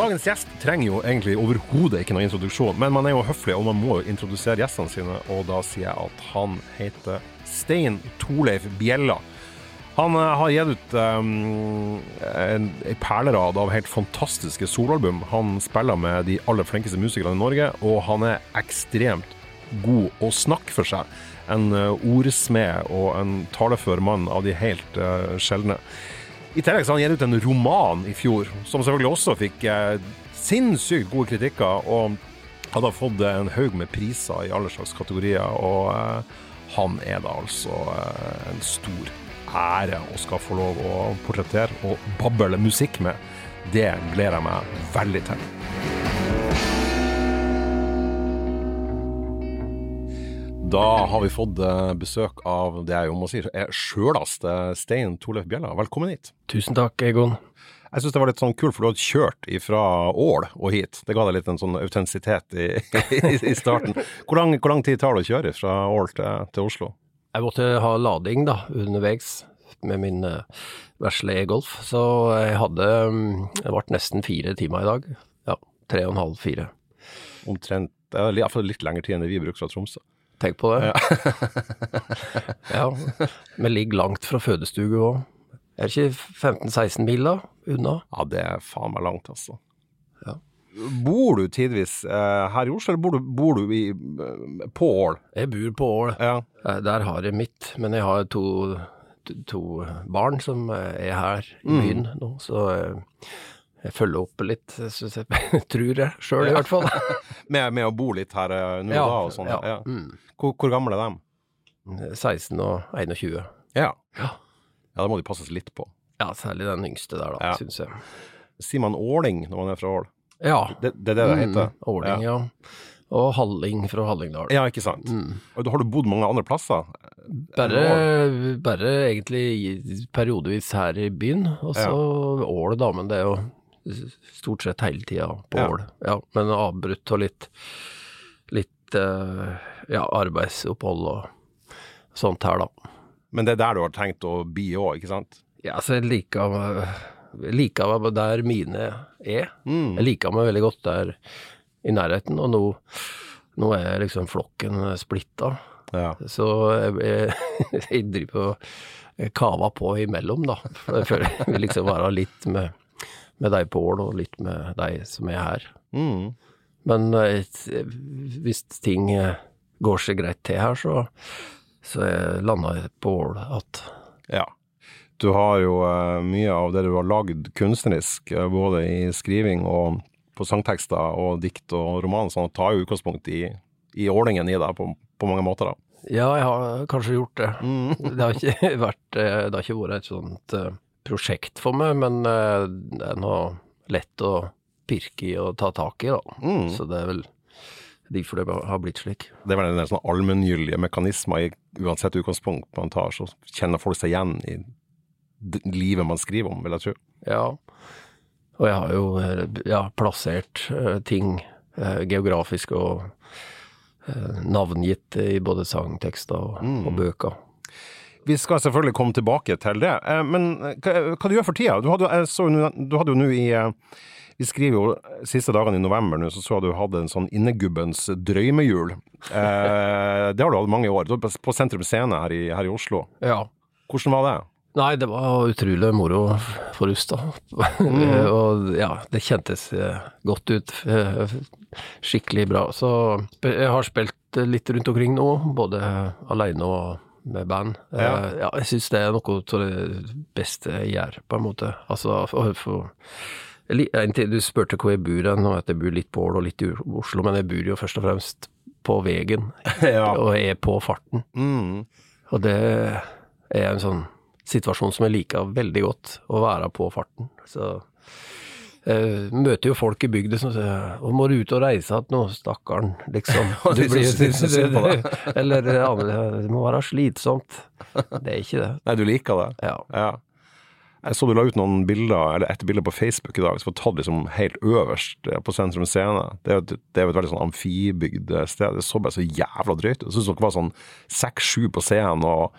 Dagens gjest trenger jo egentlig overhodet ikke noe introduksjon, men man er jo høflig, og man må jo introdusere gjestene sine, og da sier jeg at han heter Stein Torleif Bjella. Han eh, har gitt ut um, en, en perlerad av helt fantastiske soloalbum. Han spiller med de aller flinkeste musikerne i Norge, og han er ekstremt god å snakke for seg. En uh, ordsmed og en talefør mann av de helt uh, sjeldne. I tillegg så han gitt ut en roman i fjor, som selvfølgelig også fikk eh, sinnssykt gode kritikker, og hadde fått en haug med priser i alle slags kategorier. Og eh, han er da altså eh, en stor ære å skal få lov å portrettere og bable musikk med. Det gleder jeg meg veldig til. Da har vi fått eh, besøk av det jeg jo må si er sjølaste Stein Torleif Bjella. Velkommen hit. Tusen takk, Egon. Jeg syns det var litt sånn kult, for du hadde kjørt fra Ål og hit. Det ga deg litt en sånn autentisitet i, i, i, starten. Hvor lang, hvor lang, tid tar det å kjøre fra Ål til, til, Oslo? Jeg måtte ha lading da, underveis med min uh, vesle e-golf, så jeg hadde um, Det ble nesten fire timer i dag. Ja, tre og en halv, fire. Omtrent. Iallfall litt lengre tid enn det vi bruker fra Tromsø. Tenk på det. Ja. ja. Vi ligger langt fra fødestue òg. Er det ikke 15-16 mil da, unna? Ja, det er faen meg langt, altså. Ja. Bor du tidvis eh, her i Oslo, eller bor du, bor du i, eh, på Ål? Jeg bor på Ål. Ja. Eh, der har jeg mitt, men jeg har to, to barn som er her i mm. byen mm. nå, så jeg følger opp litt, syns jeg, tror jeg sjøl i hvert fall. med, med, å bo litt her nå ja, da og sånn? Ja. ja. Mm. Hvor, hvor, gamle er de? 16 og 21. Ja. ja. Ja, da må de passes litt på. Ja, særlig den yngste der, da, ja. syns jeg. Sier man åling når man er fra Ål? Ja. Det, det, er det det mm, heter? Åling, ja. Og Halling fra Hallingdal. Ja, ikke sant. Mm. Og har du bodd mange andre plasser? Bare, bare egentlig periodevis her i byen, og så. Ål, da. Men det er jo stort sett hele tida på Ål. Ja. men avbrutt og litt, litt uh, ja, arbeidsopphold og sånt her, da. Men det er der du har tenkt å bli òg, ikke sant? Ja, så jeg liker liker meg der mine er. Mm. Jeg liker meg veldig godt der i nærheten, og nå, nå er liksom flokken splitta. Ja. Så jeg, jeg, jeg driver og kaver på imellom, da. For jeg vil liksom være litt med, med deg, Pål, og litt med deg som er her. Mm. Men eh, hvis ting går seg greit til her, så så jeg på Ål igjen. Ja. Du har jo mye av det du har lagd kunstnerisk, både i skriving og på sangtekster og dikt og roman, sånn at tar jo utgangspunkt i, i ålingen i deg på, på, mange måter, da. Ja, jeg har kanskje gjort det. Mm. det, har ikke vært, eh, det har ikke vært et sånt prosjekt for meg, men det er nå lett å pirke i og ta tak i, da. Mm. Så det er vel derfor det har blitt slik. Det er vel en sånn allmenngyldige mekanismer i uansett utgangspunkt man tar, så kjenner folk seg igjen i livet man skriver om, vil jeg tro. Ja, og jeg har jo ja, plassert uh, ting geografisk og navngitt i både sangtekster og, mm. og, bøker. Vi skal selvfølgelig komme tilbake til det, men hva, hva du gjør for tida? Du hadde, så, du hadde jo nå i vi skriver jo siste dagene i november nå, så så du hadde en sånn innegubbens drøymejul. Eh, det har du hatt mange år. På Sentrum Scene her i, her i Oslo. Ja. Hvordan var det? Nei, det var utrolig moro for oss, da. Mm. og ja, det kjentes eh, godt ut. Eh, skikkelig bra. Så jeg har spilt litt rundt omkring nå, både aleine og med band. Ja. ja jeg syns det er noe av det beste jeg gjør, på en måte. Altså, for, for du spurte hvor jeg bor hen, og at jeg bor litt på Ål og litt i Oslo, men jeg bor jo først og fremst på veien, ja. og er på farten. Mm. Og det er en sånn situasjon som jeg liker veldig godt, å være på farten. Så eh, møter jo folk i bygda som sier 'Å, må du ut og reise igjen nå, stakkaren', liksom. Du blir, eller det må være slitsomt. Det er ikke det. Nei, du liker det? Ja. ja. Jeg så du la ut noen bilder, eller et bilde på Facebook i dag som var tatt liksom helt øverst eh, på Sentrum Scene. Det er jo det er et veldig sånn amfibygd sted. Det så bare så jævla drøyt ut. Jeg syns dere var sånn seks-sju på scenen, og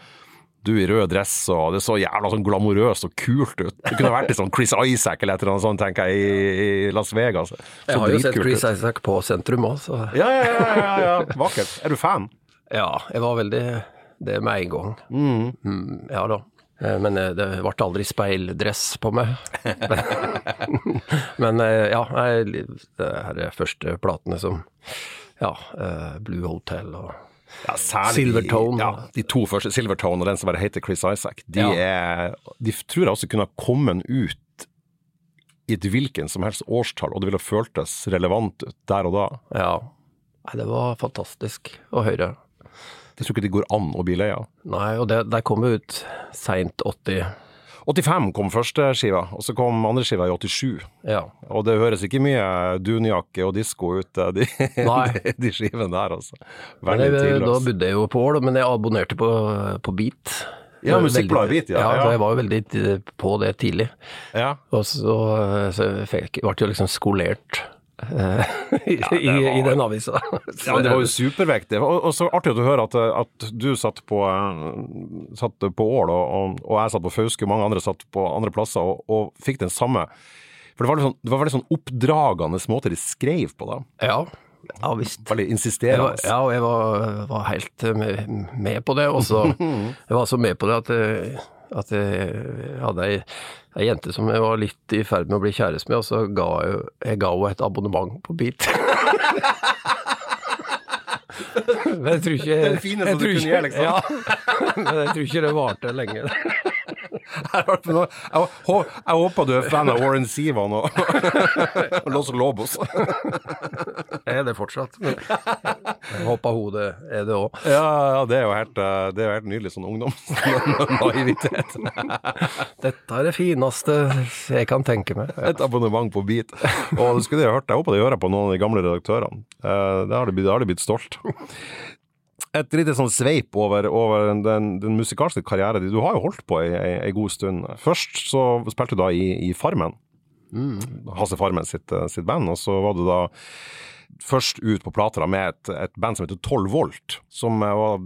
du i rød dress, og det så jævla sånn glamorøst og kult ut. Det kunne vært litt sånn Chris Isaac eller et eller annet sånt, tenker jeg, i, i Las Vegas. Så Jeg har jo sett Chris ut. Isaac på sentrum òg, så Ja, ja, ja, ja, ja. Vakkert. Er du fan? ja, jeg var veldig det med en gang. Mm, ja da. Eh, Men eh, det ble aldri speildress på meg. Men eh, ja, det er første platene som Ja, Blue Hotel og Ja, særlig Silvertone. De, ja, de to første, Silvertone og den som bare heter Chris Isaac, de, Ja. er, de tror jeg også kunne ha kommet ut i et hvilken som helst årstall, og det ville føltes relevant ut der og da. Ja. Nei, det var fantastisk å høre. Jeg tror ikke det går an å bli lei av. Nei, og det, der kom jo ut seint 80. 85 kom første skiva, og så kom andre skiva i 87. Ja. Og det høres ikke mye dunjakke og disko ut, eh, de, de, de skivene der, altså. Veldig tidløs. da bodde jeg jo på Ål, men jeg abonnerte på, på Beat. Ja, musikkbladet Beat, ja, ja. ja. jeg var jo veldig på det tidlig. Ja. Og så, så jeg fikk, ble jeg liksom skolert i, ja, var, i den avisa. Ja, det var jo supervektig. Og, og så artig å høre at, at du satt på, eh, satt på Ål, og, og, jeg satt på Fauske, og mange andre satt på andre plasser, og, og fikk den samme For det var, sånn, det var veldig sånn oppdragende måte de skrev på, da. Ja, ja visst. Veldig Jeg var, ja, og jeg var, var helt eh, med, med på det. Og så jeg var så med på det at jeg, at jeg hadde ei, ei jente som jeg var litt i ferd med å bli kjæreste med, og så ga jeg, jeg ga henne et abonnement på Beat. Men jeg tror ikke Det er fineste du kunne gjøre, liksom. Ja, men jeg tror ikke det varte lenge. Jeg, jeg håper du er fan av Warren Sivan og, og Los Lobos. Jeg er det fortsatt. Jeg håper hun er det òg. Ja, ja, det er jo helt, eh, det er jo helt nydelig sånn ungdomsnaivitet. Dette er det fineste jeg kan tenke meg. Et abonnement på Beat. Og du skulle hørt, jeg håper det hører på noen av de gamle redaktørene. Da Det har de har de blitt stolt. Et lite sånn sveip over, over den, den musikalske karrieren din. Du har jo holdt på ei, god stund. Først så spilte du da i, i Farmen. Hasse Farmen sitt, eh, sitt band, og så var du da først ut på plata med et, et band som heter 12 Volt, som eh, var,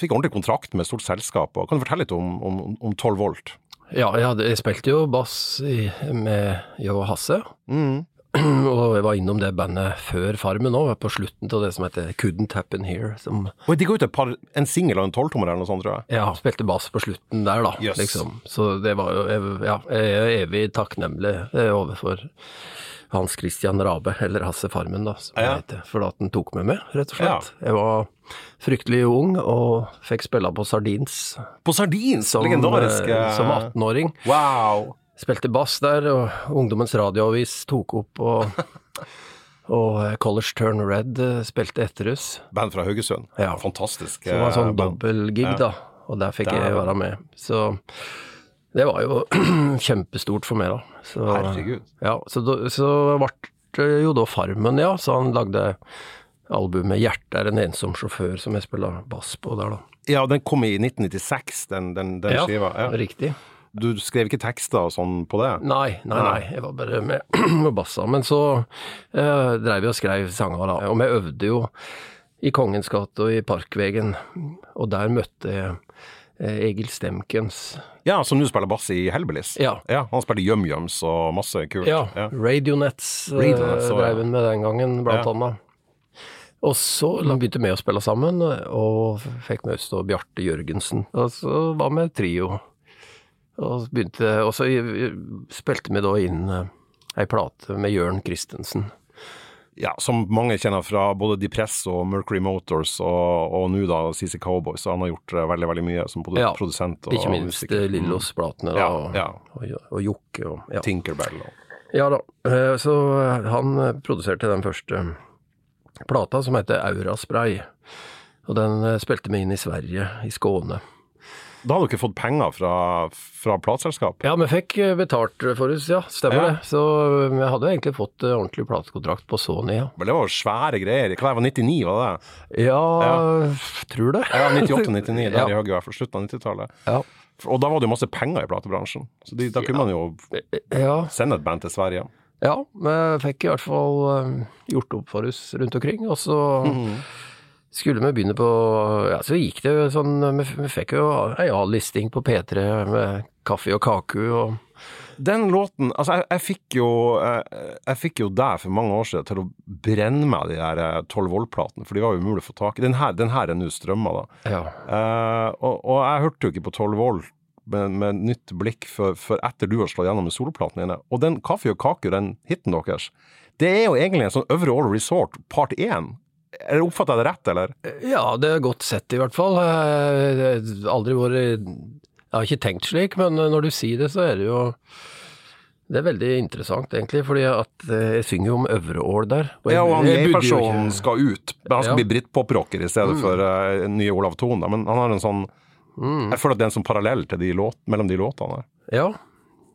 fikk ordentlig kontrakt med et stort selskap. Kan du fortelle litt om, om, om 12 Volt? Ja, jeg, hadde, jeg spilte jo bass i, med Jo Hasse. Mm. Og jeg var innom det bandet før Farmen òg, på slutten til det som heter Couldn't Happen Here. Som Og de ga ut par, en singel og en tolvtommer eller noe sånt, tror jeg. ja, spilte bass på slutten der, da. Yes. Liksom. Så det var jo Ja, jeg er evig takknemlig eh, overfor Hans Christian Rabe, eller Hasse Farmen, da, som Ja. jeg heter, for at han tok meg med, rett og slett. Jeg var fryktelig ung og fikk spille på Sardins På Sardins! som, legendarisk. eh, som 18-åring. Wow! Spilte bass der, og Ungdommens radioavis tok opp, og, og eh, College Turn Red eh, spilte etter oss. Band fra Haugesund. Ja. Fantastisk. Så det var en sånn eh, band. Ja. da, og der fikk jeg være med. Så det var jo kjempestort for meg, da. Så, Herregud. Ja, så, så ble det jo da Farmen, ja. Så han lagde albumet 'Hjertet er en ensom sjåfør', som jeg spiller bass på der, da. Ja, den kom i 1996, den, den, den ja, skiva. Ja. riktig. Du skrev ikke tekster og sånn på det? Nei, nei, nei, jeg var bare med, med bassa. Men så eh, dreiv vi og skrev sanger, da. Og vi øvde jo i Kongens gate og i Parkvegen, og der møtte jeg eh, Egil Stemkens. Ja, som nå spiller bass i Hellbillies. Ja. Han spiller YumYums og masse kult. Ja, Ja. Radionets, eh, Radionets, så, ja. dreiv han med den gangen, blant Ja. annet. Og så begynte vi å spille sammen, og fikk med oss Bjarte Jørgensen. Og så var vi trio. Og, begynte, og så spilte vi da inn eh, ei plate med Jørn Christensen. Ja, som mange kjenner fra både Depress og Mercury Motors, og, og nå da CC Cowboys. Så han har gjort eh, veldig veldig mye som både Ja, produsent. Og, Ikke minst musiker. eh, Lillos-platene, da. Ja, ja. Og, og Jokke og ja. Tinkerbell. Og. ja da. Så han produserte den første plata, som heter Auraspray. Og den spilte vi inn i Sverige, i Skåne. Da hadde dere fått penger fra, fra plateselskap? Ja, vi fikk eh, betalt for oss, ja. Stemmer Ja. det. Så vi hadde egentlig fått eh, ordentlig platekontrakt på Sony, ja. Men det var jo svære greier. Hva var det, 99, var det? Ja, Ja. tror det. Ja, 98-99, der Ja. i høyre, i hvert fall slutten av 90-tallet. Ja. Og da var det jo masse penger i platebransjen, så de, da kunne man jo ja. sende et band til Sverige. Ja, vi fikk i hvert fall eh, gjort opp for oss rundt omkring. Og så skulle vi begynne på Ja, så gikk det jo sånn Vi, vi fikk jo ei A-listing på P3 med kaffe og kaku og Den låten Altså, jeg, jeg fikk jo jeg, jeg fikk jo deg for mange år siden til å brenne meg de der 12 volt-platene, for de var jo umulig å få tak i. Den her, den her er nå strømma, da. Ja. Uh, og, og jeg hørte jo ikke på 12 volt med, med nytt blikk før etter du har slått gjennom med soloplaten dine. Og den Kaffe og kaku, den hiten deres, det er jo egentlig en sånn Øvre Ål Resort part 1. Eller Oppfatter jeg det rett, eller? Ja, det er godt sett i hvert fall. Eh, Aldri vært Jeg har ikke tenkt slik, men når du sier det, så er det jo det er veldig interessant, egentlig, fordi at eh, jeg synger jo om Øvreål der. jeg- Ja, og han jeg bodde jo gay-personen ikke- skal ut. Men han skal Ja. bli britpop-rocker i stedet for uh, nye Olav Thon. da. Men han har en sånn Jeg føler at det er en sånn parallell de låt, mellom de låtene. Ja.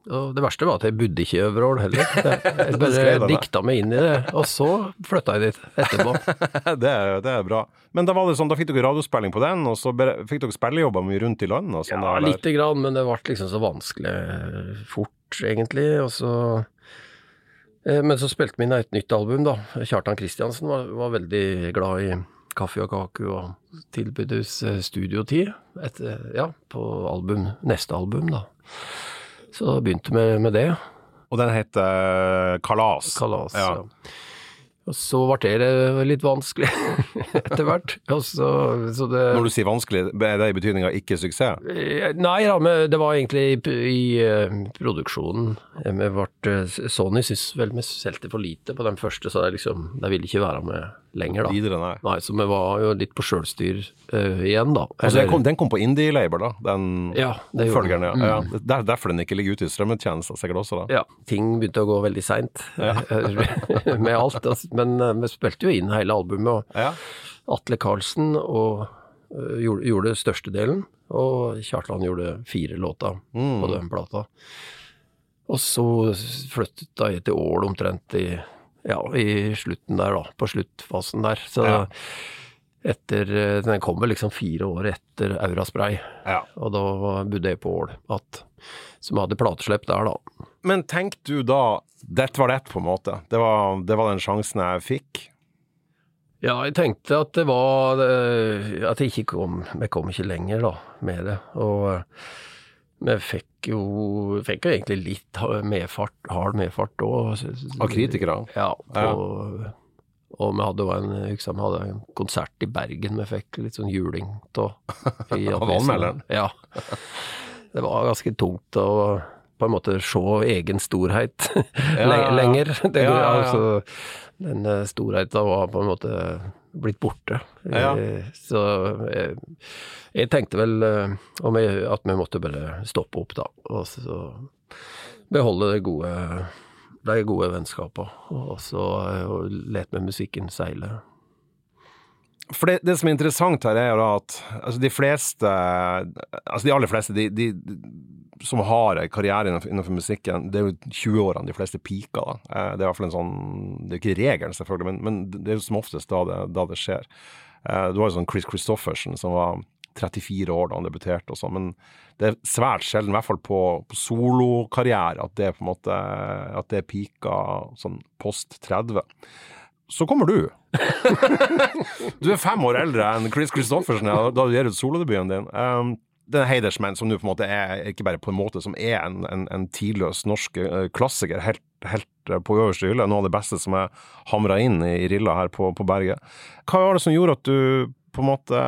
Og det verste var at jeg bodde ikke i Øvreål heller. Jeg bare dikta meg inn i det, og så flytta jeg dit etterpå. det, er, det er bra. Men da var det sånn, da fikk dere radiospilling på den, og så fikk dere spillejobber mye rundt i landet? Sånn, Ja, der, lite grann, men det ble liksom så vanskelig eh, fort, egentlig. Og så eh, Men så spilte vi inn et nytt album, da. Kjartan Kristiansen var, var veldig glad i kaffe og kake og tilbød oss eh, studiotid ja, på album, neste album, da. Så begynte vi med det. Og den heter Kalas. Kalas. Ja. Ja. Og så ble det litt vanskelig etter hvert. Så, så det Når du sier vanskelig, er det i betydning av ikke suksess? Eh, Nei men det var egentlig i, i eh, produksjonen. Eh, ble, Sony syntes vel vi solgte for lite på den første, så de liksom, ville ikke være med lenger, da. Videre, nei. Nei, så vi var jo litt på sjølstyr uh, igjen, da. Altså, den, kom, den kom på Indie-label, da? Den Ja, det oppfølgeren, den. Mm. ja. Det er derfor den ikke ligger ute i strømmetjenester, sikkert også, da. Ja, ting begynte å gå veldig seint med alt. altså. Men eh, vi spilte jo inn hele albumet, og Ja. Atle Karlsen og, uh, gjorde, gjorde størstedelen, og Kjartland gjorde fire låter Mm. på den plata. Og så flyttet jeg til Ål omtrent i, ja, i slutten der, da. På sluttfasen der. Så Ja. etter eh, Den kom vel liksom fire år etter Auraspray, ja. og da bodde jeg på Ål att. Som hadde plateslipp der, da. Men tenkte du da Dette var det, på en måte. Det var, det var den sjansen jeg fikk. Ja, jeg tenkte at det var eh, At jeg ikke kom Vi kom ikke lenger, da, med det. Og eh, vi fikk jo Fikk jo egentlig litt medfart, hard medfart òg. Av kritikere. Ja. På, Og vi hadde en, vi hadde en konsert i Bergen vi fikk litt sånn juling av. Av anmelderen? Ja. Det var ganske tungt å på en måte se egen storhet Ja, lenger. Det, Ja, ja. Altså, den eh, storheten var på en måte blitt borte. Eh, Så jeg, jeg tenkte vel eh, om jeg, at vi måtte bare stoppe opp, da. Og så beholde det gode, de gode vennskapene. Og så eh, vi musikken seile. For det, det som er interessant her, er jo at altså de fleste Altså de aller fleste de, de, som har en karriere innenfor, innenfor musikken, det er jo 20-årene de fleste piker. da. Eh, Det er i hvert fall en sånn Det er ikke regelen, selvfølgelig, men, men det er jo som oftest da det, da det skjer. Eh, Du har jo sånn Chris Christoffersen som var 34 år da han debuterte og sånn, men det er svært sjelden, i hvert fall på, på solokarriere, at det på en måte At det er pika sånn post 30. Så kommer du. Du er fem år eldre enn Chris Christoffersen da du gir ut solodebuten din. Um, den Heidersmann, som nå på en måte er ikke bare på en måte som er en, en, en tidløs norsk eh, klassiker, helt, helt eh, på øverste hylle, noe av det beste som er hamra inn i, rilla her på, på berget. Hva var det som gjorde at du på en måte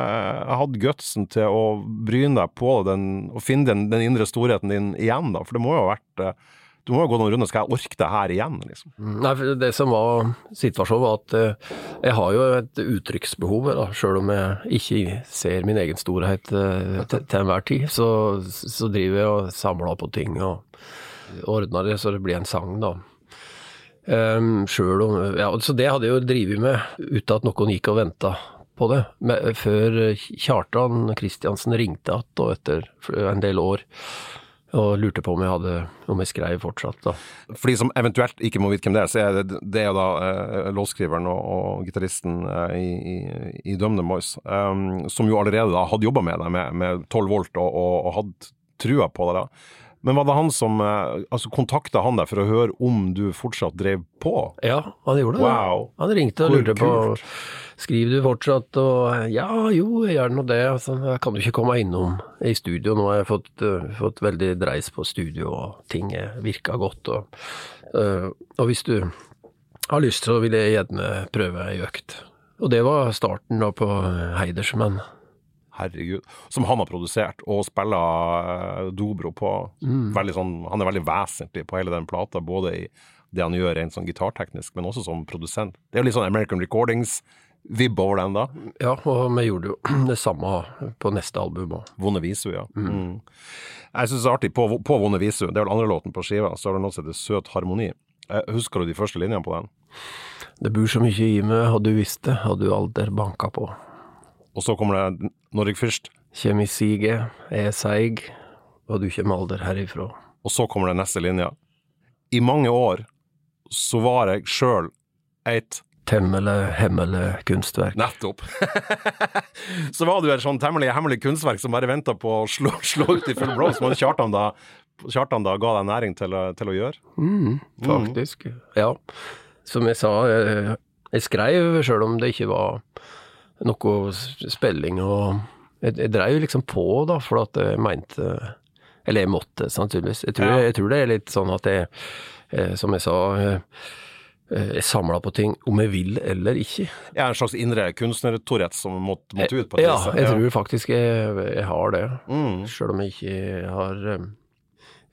hadde gutsen til å bryne deg på den, og finne den, den indre storheten din igjen, da? For det må jo ha vært eh, Du må jo gå noen runder, skal jeg orke det her igjen, liksom? Nei, for det som var situasjonen, var at eh, jeg har jo et uttrykksbehov, selv om jeg ikke ser min egen storhet eh, til, til enhver tid. Så, så driver jeg og samler på ting og ordner det så det blir en sang, da. Um, om, ja, så det hadde jeg jo drevet med uten at noen gikk og venta på det. Men, før Kjartan Kristiansen ringte igjen etter en del år og lurte på om jeg hadde om jeg skrev fortsatt. da. For de som eventuelt ikke må vite hvem det er, så er det, det er jo da eh, låtskriveren og, og gitaristen eh, i, i, DumDum Boys, um, som jo allerede da hadde jobba med deg med, med 12 volt og, og, og hadde trua på deg da. Men var det han som eh, altså kontakta han deg for å høre om du fortsatt drev på? Ja, han gjorde det. Wow. Han ringte og lurte på. Skriver du fortsatt? Og ja, jo, jeg gjør nå det. Altså, jeg kan jo ikke komme innom i studio. Nå har jeg fått, uh, fått veldig dreis på studio, og ting virker godt. Og, uh, og, hvis du har lyst, så vil jeg gjerne prøve ei økt. Og det var starten da på Heidersmenn. Herregud. Som han har produsert, og spiller dobro på. Mm. Sånn, han er veldig vesentlig på hele den plata, både i det han gjør rent sånn gitarteknisk, men også som produsent. Det er jo litt sånn American Recordings vibb over den, da. Ja, og vi gjorde jo det samme på neste album òg. Vonde visu, ja. Mm. Mm. Jeg syns det er artig, på, på Vonde visu, det er vel andre låten på skiva, så har det noe som heter Søt harmoni. Eh, husker du de første linjene på den? Det bor så mye i meg, hadde du visst det, hadde du alder banka på. Og så kommer det Norge først. Kjem i siget, er seig, og du kjem alder herifra. Og så kommer det neste linja. I mange år så var jeg sjøl eit Temmelig hemmelig kunstverk. Nettopp. så var du et sånn temmelig hemmelig kunstverk som bare venta på å slå, slå, ut i full blås, men Kjartan da, Kjartan da ga deg næring til, til å gjøre? Mm, faktisk. Mm. Ja. Som jeg sa, jeg, jeg skrev sjøl om det ikke var noe spilling og Jeg, jeg dreiv liksom på, da, for at jeg mente Eller jeg måtte, sannsynligvis. Jeg tror, ja. jeg tror det er litt sånn at jeg Eh, som jeg sa, eh, eh, jeg samla på ting om jeg vil eller ikke. Ja, En slags indre kunstner-Tourette som måtte, måtte, ut? på det. Ja, jeg ja. tror faktisk jeg, jeg har det. Mm. Sjøl om jeg ikke har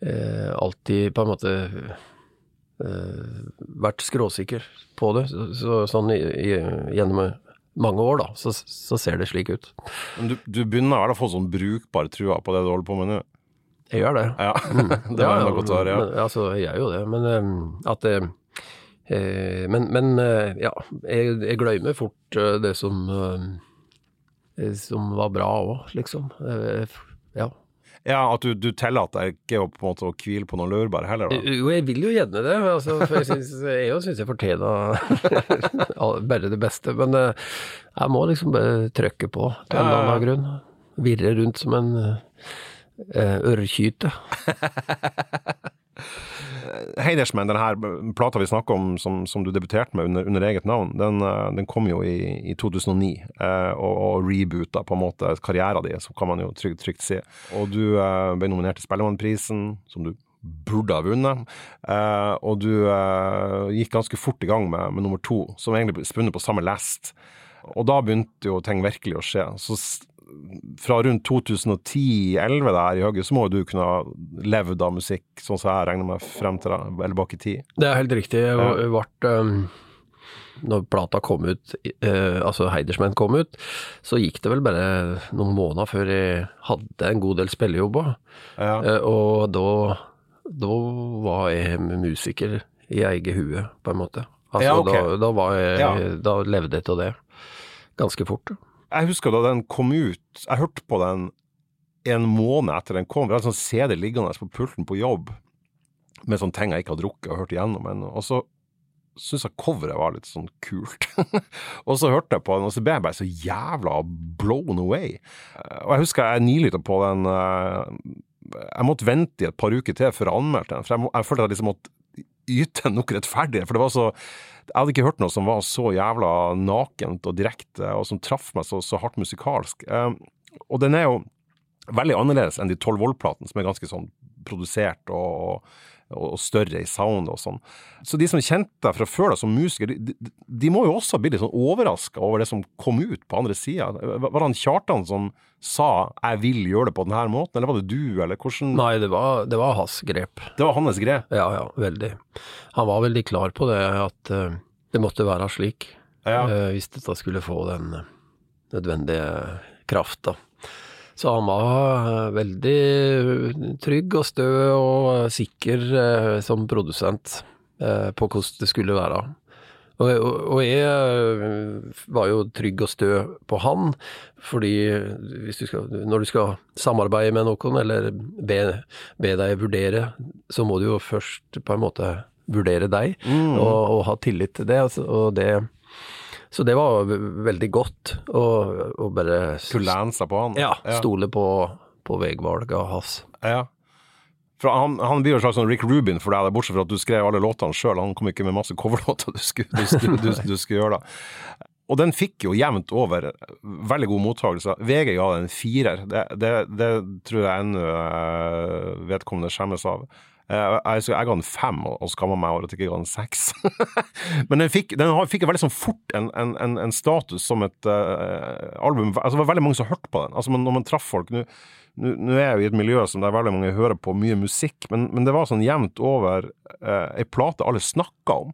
eh, alltid på en måte eh, vært skråsikker på det. Så, så, sånn i, i, gjennom mange år, da, så, så, ser det slik ut. Men du, du begynner å få sånn brukbar trua på det du holder på med nå? Jeg gjør det. Ja, mm. det var ja, godt høre. Ja. Men, altså, jeg gjør jo det, men um, at eh, Men, men uh, ja, jeg, jeg, glemmer fort uh, det som uh, som var bra òg, liksom. ja. Ja, At du, du tillater deg ikke å, på en måte, å hvile på noen laurbær heller? da? Jo, jeg vil jo gjerne det. Altså, for jeg syns jeg, synes jeg fortjener bare det beste. Men jeg må liksom bare trykke på til en eller annen grunn. Virre rundt som en ørkyte. ørrkyte. Heidersmen, denne plata vi snakker om som, som du debuterte med under, under eget navn, den, eh, den, kom jo i, i 2009 eh, og, og reboota på en måte karrieren din, så kan man jo trygt, trygt si. Og du eh, ble nominert til Spellemannprisen, som du burde ha vunnet. Eh, og du eh, gikk ganske fort i gang med, med nummer to, som egentlig ble spunnet på samme lest. Og da begynte jo ting virkelig å skje. Så fra rundt 2010-2011 der i Høgge, så må du kunne ha levd av musikk, sånn som jeg regner meg frem til, da, eller bak i tid? Det er helt riktig. Jeg ble, um, når plata kom ut, eh, altså Heidersmenn kom ut, så gikk det vel bare noen måneder før jeg hadde en god del spillejobber. Ja. Eh, og da, da var jeg musiker i eget hue, på en måte. Altså, ja, okay. da, da, jeg, ja. da, levde jeg av det ganske fort. Jeg husker da den kom ut, jeg hørte på den en måned etter den kom. Vi hadde sånn CD liggende på pulten på jobb med sånne ting jeg ikke hadde drukket og hørt igjennom ennå. Og så syntes jeg coveret var litt sånn kult. og så hørte jeg på den, og så ble jeg bare så jævla blown away. Og jeg husker jeg nilytta på den eh, Jeg måtte vente i et par uker til før jeg anmeldte den, for jeg, jeg følte at jeg liksom måtte yte nok rettferdighet. For det var så Jeg hadde ikke hørt noe som var så jævla nakent og direkte, og som traff meg så, så hardt musikalsk. Um, og den er jo veldig annerledes enn de Tolv Volt-platene, som er ganske sånn produsert og, og større i sound og sånn. Så de som kjente deg fra før da som musiker, de, de, de må jo også bli litt sånn overraska over det som kom ut på andre sida. Var det han Kjartan som sa 'jeg vil gjøre det på denne måten', eller var det du, eller hvordan Nei, det var, det var hans grep. Det var hans grep? Ja, ja, veldig. Han var veldig klar på det, at uh, det måtte være slik. Ja. Uh, hvis dette skulle få den nødvendige krafta. Så han var eh, veldig trygg og stø og sikker eh, som produsent eh, på hvordan det skulle være. Og, og, jeg var jo trygg og stø på han, fordi du skal, når du skal samarbeide med noen, eller be, be, deg vurdere, så må du jo først på en måte vurdere deg, mm. og, og, ha tillit til det. Og det så det var veldig godt å, å bare Kunne seg på han? Ja, stole på, på veivalget hans. Ja. For han, han, blir jo en slags sånn Rick Rubin for deg, bortsett fra at du skrev alle låtene sjøl. Han kom ikke med masse coverlåter du skulle, du, du, du, du skulle gjøre da. og den fikk jo jevnt over veldig god mottakelse. VG ga den en firer. Det, det, det tror jeg ennå eh, vedkommende skjemmes av. Eh, Jeg, jeg, ga den fem og, skamma meg over at jeg ikke ga den seks. Men den fikk, den fikk veldig sånn fort en, en, en, status som et uh, album altså Det var veldig mange som hørte på den. Altså Når man traff folk Nå nå- er jeg jo i et miljø som der veldig mange hører på mye musikk, men, men det var sånn jevnt over eh, plate alle snakka om.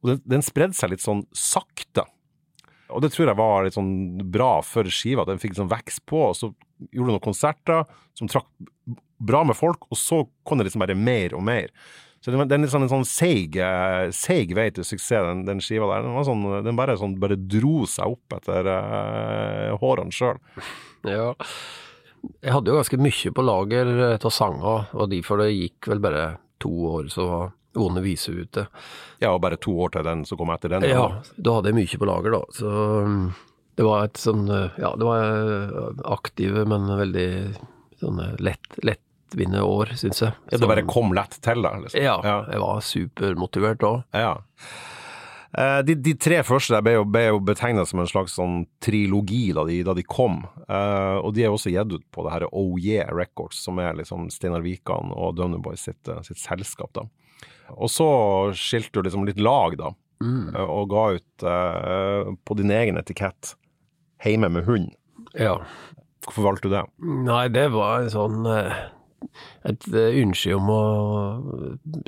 Og den, den spredde seg litt sånn sakte. Og det tror jeg var litt sånn bra for skiva. at Den fikk sånn vekst på, og så gjorde du noen konserter som trakk bra med folk, og så kom det liksom bare mer og mer. Så det er sånn, en sånn seig, eh, seig vei til suksess, den, den skiva der. Den, var sånn, den bare, sånn, bare dro seg opp etter uh, hårene sjøl. Ja. Jeg hadde jo ganske mye på lager eh, av sanger, og derfor det gikk vel bare to år, så var Vonde vise ute. Ja, og bare to år til den som kom etter den. Ja, da hadde jeg mye på lager, da. Så mm, det var et sånn Ja, det var aktive, men veldig sånne lett, lettvinte år, syns jeg. Ja, det bare kom lett til da? Liksom. Ja, Ja. jeg var supermotivert da. Ja. Eh, De, de tre første ble jo, ble jo betegnet som en slags sånn trilogi da de, da de kom, Uh, og de er også gitt ut på det her Oh Yeah Records, som er liksom Steinar Wikan og Døvne Boys sitt, eh, sitt selskap. da. Og så skilte du liksom litt lag, da, Mm. og ga ut uh, på din egen etikett 'Heime med hund'. Ja. Hvorfor valgte du det? Nei, det var en sånn et eh, ønske om å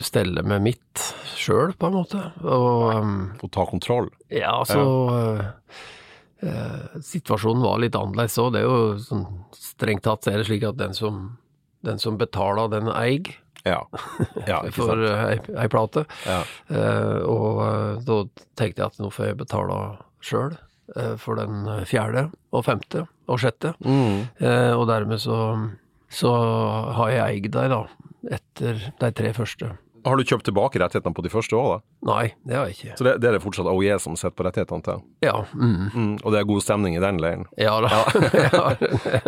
stelle med mitt sjøl, på en måte. Og um, Å ta kontroll? ja, så ja. eh, Situasjonen var litt annerledes òg. Det er jo sånn strengt tatt er det slik at den som, den som betaler, den eier Ja. ja for eh, ei, ei plate. Ja. Eh, og eh, da tenkte jeg at nå får jeg betale sjøl eh, for den fjerde og femte og sjette. Mm. Eh, og dermed så, så har jeg eid deg, da, etter de tre første. Har du kjøpt tilbake rettighetene på de første da? Nei, det har jeg ikke. Så det, det er det fortsatt OIE som sitter på rettighetene til? Ja. Mm. Mm. Og det er god stemning i den leiren? Ja da. Ja.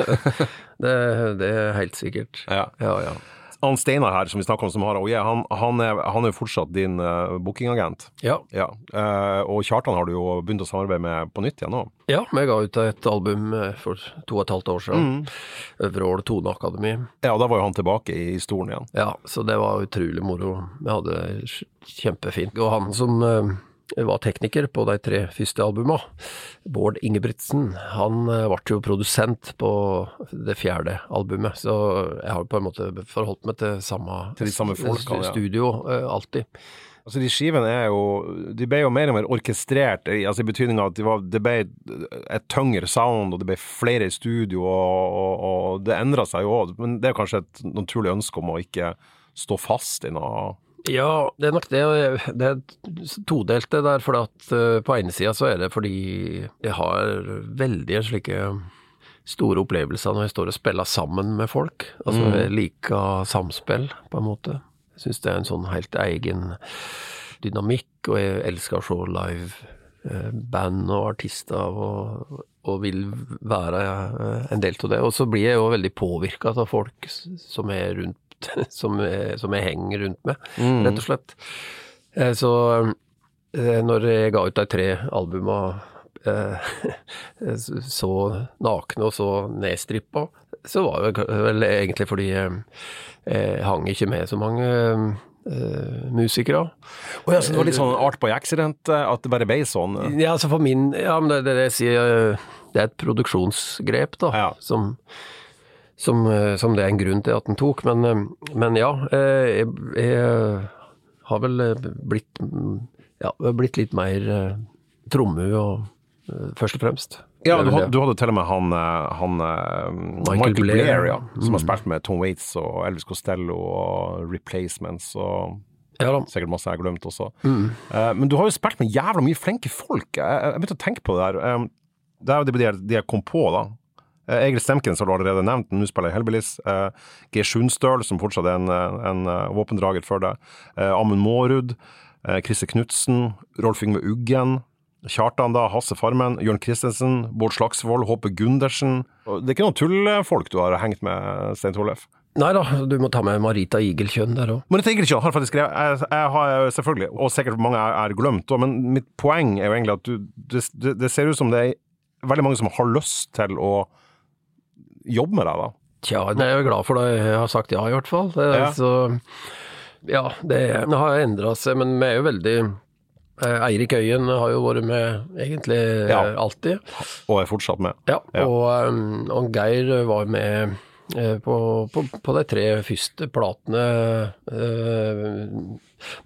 det, det er helt sikkert. Ja. Ja, ja. Han Steinar her, som vi snakker om, som har AOJ, han, han, han er jo fortsatt din uh, bookingagent. Ja, Ja. Uh, og Kjartan har du jo begynt å samarbeide med på nytt igjen nå. ja vi ga ut et album eh, for to og et halvt år siden. Øvreål Toneakademi. Ja, og da var jo han tilbake i stolen igjen. Ja, så det var utrolig moro. Vi hadde det kjempefint. Og han som eh, var tekniker på de tre første albuma, Bård Ingebrigtsen, han eh, ble jo produsent på det fjerde albumet, så jeg har på en måte forholdt meg til samme, Til de samme folkene, ja. studio ja. alltid. Altså, de skivene er jo De ble jo mer og mer orkestrert, altså i betydninga at de var, det ble et tyngre sound, og det ble flere i studio, og, og, og det endra seg jo òg. Men det er kanskje et naturlig ønske om å ikke stå fast i noe Ja, det er nok det. Det er todelt det der, for at eh, på ene sida så er det fordi jeg har veldig slike store opplevelser når jeg står og spiller sammen med folk. Altså Mm. jeg liker samspill, på en måte. Jeg syns det er en sånn helt egen dynamikk, og jeg elsker å se live eh, band og artister, og, og vil være eh, en del av det. Og så blir jeg jo veldig påvirka av folk som er rundt, som jeg, som jeg henger rundt med, rett og slett. Eh, Så eh, når jeg ga ut de tre albuma eh, så nakne og så nedstrippa, så var det vel egentlig fordi jeg, hang ikke med så mange Uh, musikere. Å ja, så det var litt sånn art by accident, eh, at det bare ble sånn? eh? Ja, altså for min Ja, men det, det, det eh, Det er et produksjonsgrep, da, Ja. som, som, eh, som det er en grunn til at den tok. Men, eh, men ja, eh, jeg, jeg har vel blitt Ja, blitt litt mer Trommu tromme og først og fremst. Ja, du, du hadde til og med han, han Michael, Michael Blair, Blair, ja, som har mm. spilt med Tom Waits og Elvis Costello og Replacements og Ja sikkert masse jeg har glemt også. Mm. Men du har jo spilt med jævla mye flinke folk. Jeg, jeg begynte å tenke på det der. Um, det er jo det, de jeg kom på, da. Eh, Egil Stemkens har du allerede nevnt, nå spiller i Hellbillies. Uh, G. Sjunstøl, som fortsatt er en, eh, en eh, våpendrager for deg. Amund Mårud. Chrisse Knutsen. Rolf Yngve Uggen. Kjartan, da, Hasse Farmen, Jørn Christensen, Bård Slagsvold, Håpe Gundersen. Det er ikke noen tullfolk du har hengt med, Stein Torleif? Nei da, du må ta med Marita Igelkjønn der òg. Marita Igelkjønn har faktisk skrevet, jeg, jeg har selvfølgelig, og sikkert mange er, har glemt, men mitt poeng er jo egentlig at du, det, det, det ser ut som det er veldig mange som har lyst til å jobbe med deg, da. Tja, det er jeg glad for da jeg har sagt ja, i hvert fall. Det, Ja. Så ja, det, har endra seg, men vi er jo veldig eh, Eirik Øyen har jo vært med egentlig Ja. eh, alltid. Og er fortsatt med. Ja, Ja. Og, um, og Geir var med eh, på, på, på de tre første platene, eh,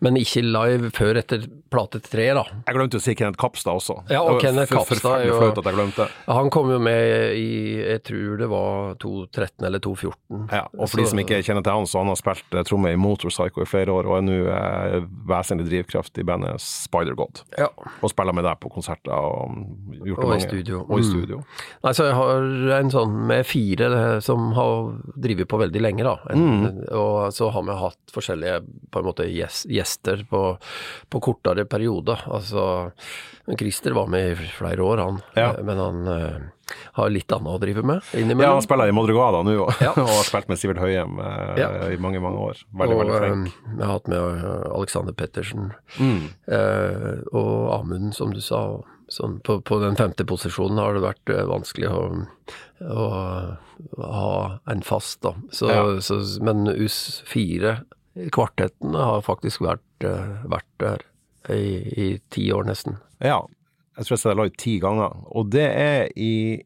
men ikke live før etter plate tre, da. Jeg glemte å si Kenneth Kapstad også. Ja, og Kenneth Kapstad er jo- at jeg glemte. Han kom jo med i, jeg tror det var 2013 eller 2014. Ja, og for de som ikke kjenner til han, så han har spilt eh, tromme i Motorpsycho i flere år, og er nå eh, vesentlig drivkraft i bandet Spider-God. Ja. Og spiller med deg på konserter og mm, gjort det mange. i studio. Og i Mm. Nei, så jeg har en sånn med fire som har drevet på veldig lenge, da. En, Og så har vi hatt forskjellige på en måte gjes- gjester på, på kortere perioder. Altså Christer var med i flere år, han. Ja. Men han uh, har litt annet å drive med Ja, innimellom. han spiller i Modregada nå, Ja. og har spilt med Sivert Høyem uh, Ja. i mange, mange år. Veldig, og veldig flink. Uh, vi har hatt med Alexander Pettersen Mm. og Amund, som du sa. Sånn, på, på den femte posisjonen har det vært vanskelig å, å ha en fast, da. Så, Ja. så, men US4, kvartetten, har faktisk vært, eh, vært der i, i ti år nesten. Ja. Jeg tror jeg har sett deg live ti ganger, og det er i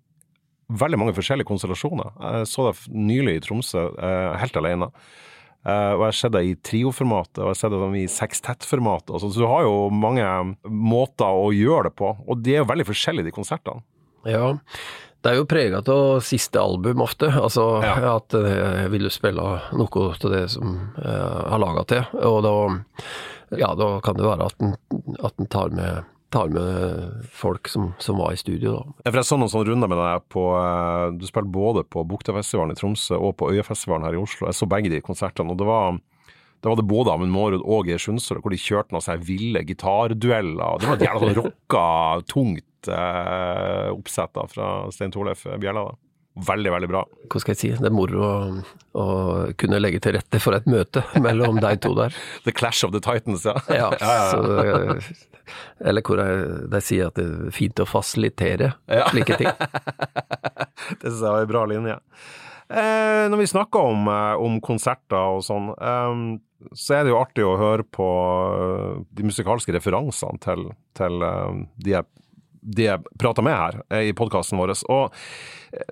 veldig mange forskjellige konstellasjoner. Jeg så deg nylig i Tromsø, eh, helt alene. Eh, og jeg har sett deg i trioformatet, og jeg har sett deg i sekstettformatet. Altså, så du har jo mange måter å gjøre det på, og de er jo veldig forskjellige, de konsertene. Ja, det er jo prega av siste album ofte. Altså Ja. at eh, jeg ville spille noe av det som jeg har laga til. Og da, ja, da kan det være at en, at en tar, med, tar med folk som, som var i studio, da. Ja, For jeg så noen sånne runder med deg på eh, Du spilte både på Buktafestivalen i Tromsø og på Øyafestivalen her i Oslo. Jeg så begge de konsertene, og det var da var det både Amund Mårud og Geir Sundsrud, hvor de kjørte noen sånne ville gitardueller. Det var et jævla sånn rocka, tungt eh, oppsett da, fra Stein Torleif Bjella. da. Veldig, veldig bra. Hva skal jeg si, det er moro å, å kunne legge til rette for et møte mellom de to der. The Clash of the Titans, ja. Ja, ja, ja. Så, eh, eller hvor jeg- de sier at det er fint å fasilitere slike ting. Det synes jeg var en bra linje. Eh, når vi snakker om, eh, om konserter og sånn, eh, så er det jo artig å høre på eh, de musikalske referansene til, til eh, de de jeg prater med her eh, i podkasten vår. Og det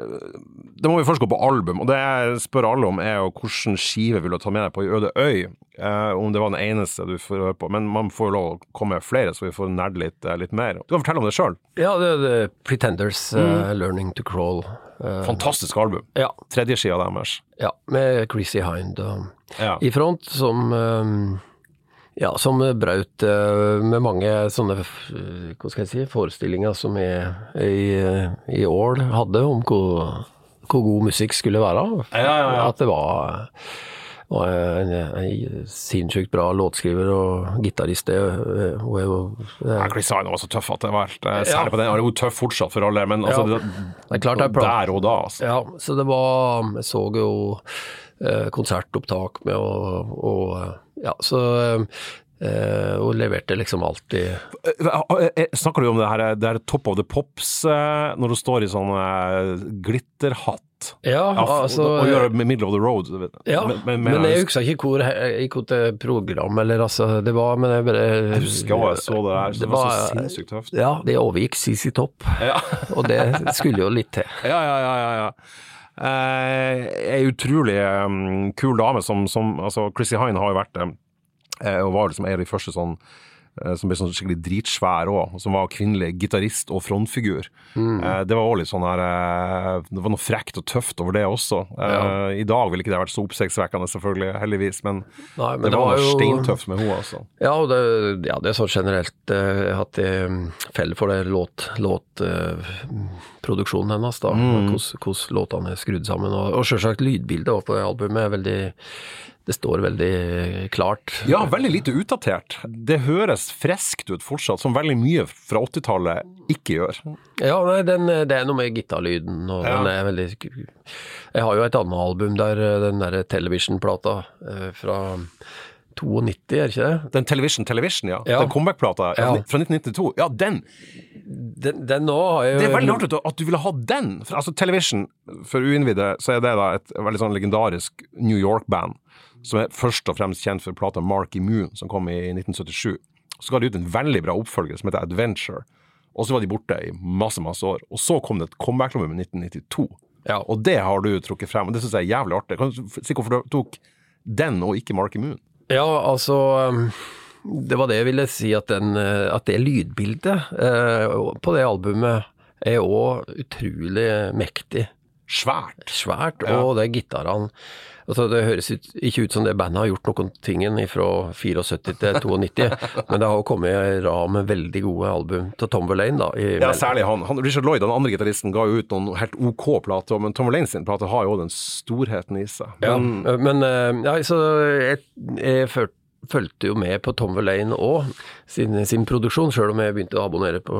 da må vi først gå på album, og det jeg spør alle om er jo hvilken skive vil du ta med deg på i Øde øy? Eh, om det var den eneste du får høre på. Men man får jo lov å komme med flere, så vi får nerde litt, eh, litt mer. Du kan fortelle om det sjøl. Ja, det det Pretenders, eh, 'Learning to Crawl'. eh, Fantastisk album. ja, Tredje skia deres. ja, med Chrissy Hind og, Ja. i front, som eh, ja, som brøt eh, med mange sånne hva skal jeg si, forestillinger som jeg i, i Ål hadde om hvor, hvor god musikk skulle være. Ja, ja, ja. At det var, var en, en sinnssykt bra låtskriver og gitarist. det, eh, eh, Chris Hine var så tøff at det var helt. Særlig på den. Hun er tøff fortsatt for alle, men altså, det, Det er klart det er plan- der og da, altså. Ja, så det var Jeg så jo konsertopptak med og, og Ja, så eh, Og leverte liksom alltid Eh, eh, Snakker du om det her, det her Top of the Pops, eh, når du står i sånn eh, glitterhatt? Ja, Ja, altså og, gjør det med middle of the road? Ja, Men- med, med, men jeg husker ikke hvor jeg gikk til program, eller altså Det var Men jeg bare Jeg husker jeg så det der, så det var så sinnssykt tøft. Ja, det overgikk CC Topp, Ja, og det skulle jo litt til. ja, ja. ja, ja, ja. Eh, ei utrolig eh, kul dame som, som altså Chrissy Hine har jo vært det, eh, og var liksom en av de første sånn eh, som ble sånn skikkelig dritsvær òg, som var kvinnelig gitarist og frontfigur. Eh, Det var også litt sånn her eh, Det var noe frekt og tøft over det også. Eh, I dag ville ikke det vært så oppsiktsvekkende, selvfølgelig, heldigvis, men, Nei, men det, det var var jo- steintøft med henne, altså. Ja, og det, ja, det er sånn generelt eh, at det feller for det låt, låt eh, hennes, da. Mm. Hvordan låtene er skrudd sammen. Og, og selvsagt lydbildet på det albumet er veldig Det står veldig klart. Ja, veldig lite utdatert. Det høres friskt ut fortsatt, som veldig mye fra 80-tallet ikke gjør. Ja, nei, den, det er noe med gitarlyden, og Ja. den er veldig Jeg har jo et annet album der, eh, den derre Television-plata eh, fra 92, er ikke det? Den Television Television, ja. Ja. Den comeback-plata Ja. fra 1992. Ja, den! Den, den nå har jeg jo Det er veldig rart at du ville ha den. For, altså, Television, for uinnvidde, så er det da et veldig sånn legendarisk New York-band, som er først og fremst kjent for plata Marky Moon, som kom i 1977. Så ga de ut en veldig bra oppfølger som heter Adventure, og så var de borte i masse, masse år. Og så kom det et comeback-album i 1992, Ja. og det har du trukket frem, og det syns jeg er jævlig artig. Kan du si hvorfor du tok den og ikke Marky Moon? Ja, altså um, Det var det jeg ville si, at, den, eh, at det lydbildet eh, på det albumet er òg utrolig mektig. Svært. Svært, Ja. og det er gitarene altså Det høres ikke ut som det bandet har gjort noen tingen fra 74 til 92, men det har jo kommet i rad med veldig gode album til Tom Verlaine, da. I, Ja, særlig han. han. Richard Lloyd, den andre gitaristen, ga jo ut noen helt OK plater, men Tom Verlaine sin plate har jo den storheten i seg. Ja, Men men eh, ja, så jeg, jeg følte fulgte jo med på Tom Verlaine òg, sin, sin produksjon, sjøl om jeg begynte å abonnere på,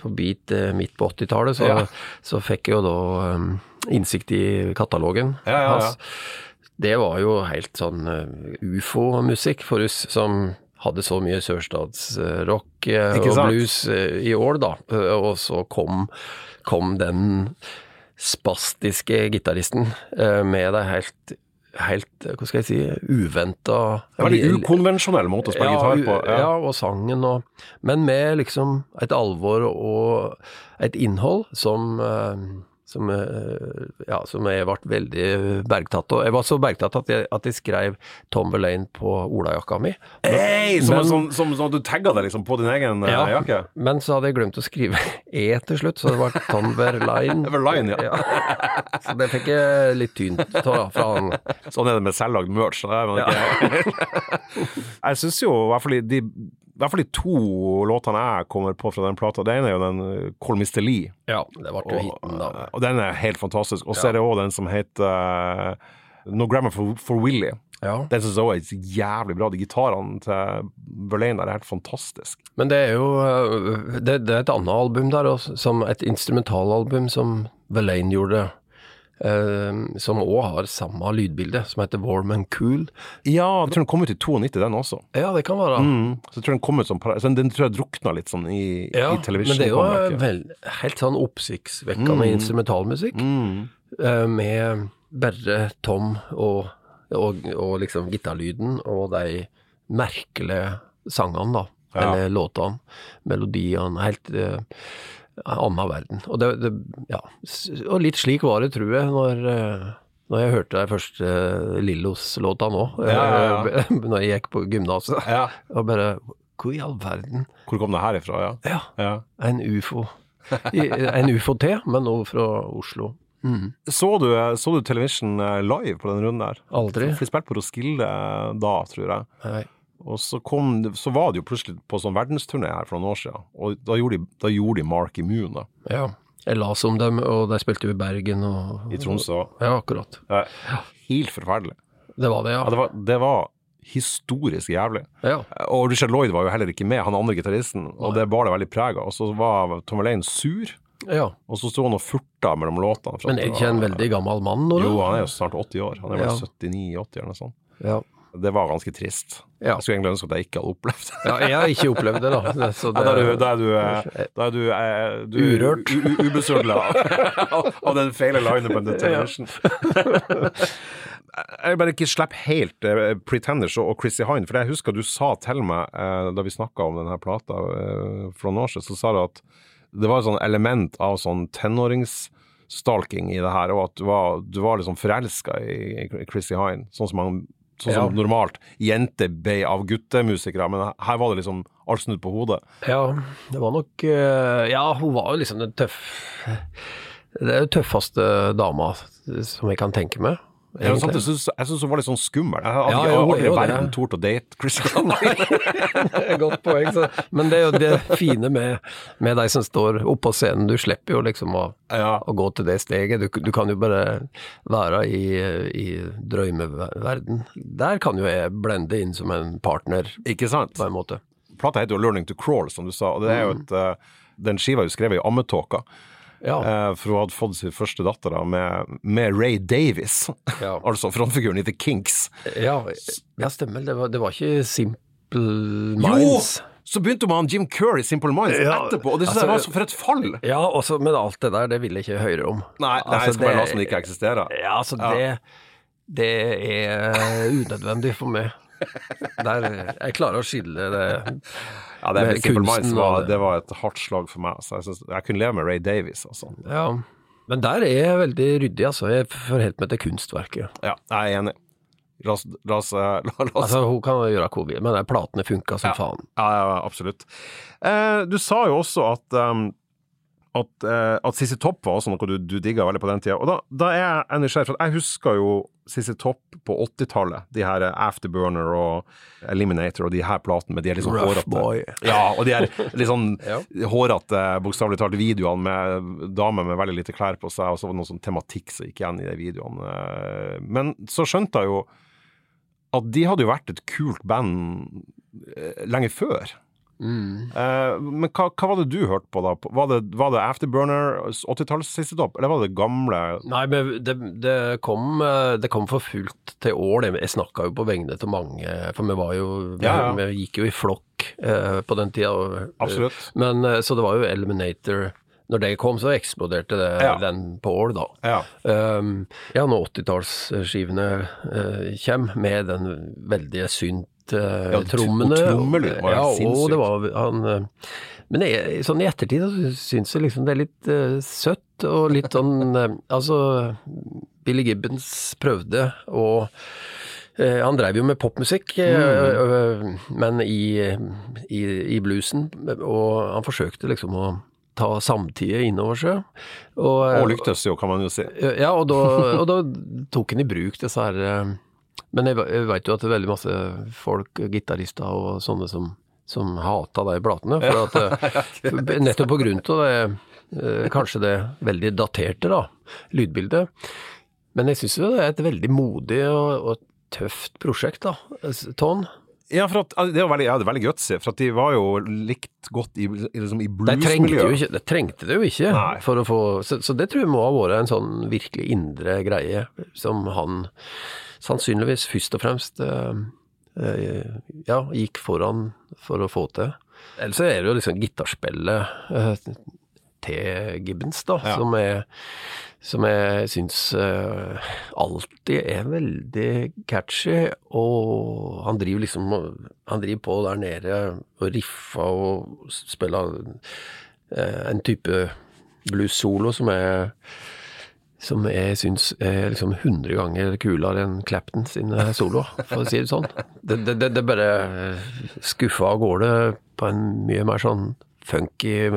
på Beat eh, midt på 80-tallet, så, Ja. så fikk jeg jo da um, innsikt i katalogen ja, ja. hans. Det var jo helt sånn eh, ufo-musikk for oss som hadde så mye sørstatsrock uh, og blues eh, i år, da. Eh, og så kom, kom den spastiske gitaristen eh, med det helt, helt eh, Hva skal jeg si uventa veldig ukonvensjonell måte å spille gitar på. Ja. ja, og sangen og Men med liksom et alvor og et innhold som eh, som, eh, ja, som jeg ble veldig bergtatt av. Jeg var så bergtatt at jeg, at jeg skrev Tom Verlaine på olajakka mi. Hey, som, Men- som, som, som du tagga det liksom på din egen ja, jakke? Men så hadde jeg glemt å skrive E til slutt, så det ble Tom Verlaine. Verlaine, ja. Ja. Så det fikk jeg litt tynt av fra han. Sånn er det med selvlagd merch. så det er man ikke. jeg syns jo, i hvert fall de, i hvert fall de to låtene jeg kommer på fra den plata, det ene er jo den uh, Call Mr. Lee. Ja, det ble jo hiten, da. Og, og den er helt fantastisk. Og så er det òg den som heter uh, No Grammar for, for Willy. Ja. Den syns jeg òg er jævlig bra. De gitarene til Verlaine er helt fantastisk. Men det er jo det, det er et annet album der også, som et instrumentalalbum som Verlaine gjorde. Eh, som òg har samme lydbilde, som heter Warm and Cool. Ja, jeg tror den kom ut i 92, den også. Ja, det kan være. Mm. Så jeg tror den kom ut som så Den tror jeg drukna litt sånn i, Ja, i televisjonen. men det er jo vel, helt sånn oppsiktsvekkende instrumentalmusikk, Mm. eh, med bare Tom og, og, og liksom gitarlyden og de merkelige sangene, da. Ja. Eller låtene, melodiene. Helt annen verden. Og, det, det, ja. og litt slik var det, tror jeg, når, eh, når jeg hørte den første uh, Lillos-låta nå. Ja, ja, eh, når jeg gikk på gymnaset. Ja. Og bare Hvor i all verden? Hvor kom det her ifra, ja? Ja, ja. en ufo. En ufo til, men nå fra Oslo. Mm. Så, du, så du Television eh, live på den runden der? Aldri. Vi spilte på Roskilde eh, da, tror jeg. Nei. Og så, kom, så var det jo plutselig på sånn verdensturné her for noen år siden, og da gjorde de, da gjorde de Mark Immune Ja. Jeg leste om dem, og de spilte jo i Bergen og i Tromsø. Ja, akkurat. Ja, helt forferdelig. Det var det, Ja, ja. det, var, det var historisk jævlig. Ja. Og Richard Lloyd var jo heller ikke med, han andre gitaristen, og det bar det veldig preg av. Og så var Tom Alain sur, ja. og så sto han og furta mellom låtene. Men er ikke en veldig gammel mann nå, da? Jo, han er jo snart 80 år. Han er vel Ja. 79-80 eller noe sånt. Ja. Det var ganske trist. Ja. Jeg skulle egentlig ønske at jeg ikke hadde opplevd det. ja. Jeg har ikke opplevd det, da. Det, Ja, da er du, da er du, eh, da er du, eh, du Urørt. Ubesudla av, av den feile lineupen til Television. Jeg vil bare ikke slippe helt uh, Pretenders og og Chrissy Hine, for jeg husker du sa til meg uh, da vi snakka om denne plata uh, for noen år siden, så sa du at det var et sånn element av sånn tenåringsstalking i det her, og at du var, du var liksom forelska i, i Chrissy Hine, sånn som, man, sånn som Ja. normalt jenter ble av guttemusikere, men her var det liksom alt snudd på hodet. Ja, det var nok eh, Ja, hun var jo liksom den tøff... Det er jo tøffeste dama som jeg kan tenke meg. Ja, sant, jeg syns hun var litt sånn skummel. Jeg hadde Ja, jo, aldri i verden tort å date Chris er Godt poeng. Så. Men det er jo det fine med, med de som står oppe på scenen. Du slipper jo liksom å, ja. å gå til det steget. Du, du kan jo bare være i, i drømmeverden. Der kan jo jeg blende inn som en partner, Ikke sant? på en måte. Plata heter jo 'Learning to Crawl', som du sa. Og det er jo Mm. et, eh, den skiva er jo skrevet i ammetåka, Ja. eh, for hun hadde fått sin første datter da, med, med Ray Davis. Ja. altså frontfiguren i The Kinks. Ja, ja stemmer. Det var, det var ikke Simple Minds. Jo! Så begynte hun med han Jim Curry, Simple Minds Ja, etterpå, og det synes altså- jeg var så for et fall! Ja, også, men alt det der, det vil jeg ikke høre om. Nei, nei Altså, jeg skal bare la som det ikke eksisterer. Ja, altså, Ja. det Det er unødvendig for meg. Der, jeg klarer å skille det Ja, det med med kunsten var, det. var et hardt slag for meg. Så jeg, synes, jeg kunne leve med Ray Davies, altså. Ja. Men der er jeg veldig ryddig, altså. Jeg forholder meg til kunstverket. Ja, jeg er enig. La oss, la oss, la, la oss Altså, hun kan gjøre hva hun vil, men platene funka som faen. Ja, ja, absolutt. Eh, du sa jo også at um, at, uh, at Sissy Topp var også noe du, du digga veldig på den tida. Og da, da er jeg nysgjerrig, for jeg husker jo Sissy Topp på 80-tallet. De her Afterburner og Eliminator og de her platene med de er sånn Rough hårete boy. Ja, og de her litt sånn Ja. hårete, bokstavelig talt, videoene med damer med veldig lite klær på seg, og så var det noe sånn tematikk som gikk igjen i de videoene. Eh, Men så skjønte jeg jo at de hadde jo vært et kult band eh, lenge før. Mm. Eh, men hva, hva var det du hørte på da? Var det, var det Afterburner, 80-talls siste topp, eller var det gamle Nei, men det, det, kom, eh, det kom for fullt til år. det. Jeg snakka jo på vegne til mange, for vi var jo Vi, Ja, ja. vi gikk jo i flokk eh, på den tida. Absolutt. Men, så det var jo Eliminator. Når det kom, så eksploderte det, Ja. den på år, da. Ja. Um, ja, når 80-tallsskivene uh, kommer med den veldige synt uh, Ja, trommene. og trommelyd var ja, sinnssykt. det var han uh, Men jeg, sånn i ettertid så syns jeg liksom det er litt uh, søtt og litt sånn Altså, Billy Gibbons prøvde å uh, han drev jo med popmusikk, uh, uh, men i, i, i bluesen, og han forsøkte liksom å ta samtidet innover seg. Og, Og lyktes jo, kan man jo si. ja, og da, og da tok han i bruk disse her eh, Men jeg, jeg veit jo at det er veldig masse folk, gitarister og sånne som, som hata de platene. For at, eh, nettopp på grunn av det, eh, kanskje det veldig daterte da, lydbildet. Men jeg syns jo det er et veldig modig og, og tøft prosjekt, da. Ton. Ja, for at, altså, det var veldig, ja, det er veldig gutsy, for at de var jo likt godt i, liksom, i bluesmiljøet. de trengte det jo ikke. Få, så, så det tror jeg må ha vært en sånn virkelig indre greie, som han sannsynligvis først og fremst eh, eh, ja, gikk foran for å få til. Ellers er det jo liksom gitarspillet eh, til Gibbons, da, Ja. som er som jeg syns alltid er veldig catchy, og han driver liksom Han driver på der nede og riffer og spiller en type blues-solo som er som jeg syns er liksom 100 ganger kulere enn Clapton sine soloer, for å si det sånn. Det, det, det, det bare skuffa av gårde på en mye mer sånn funky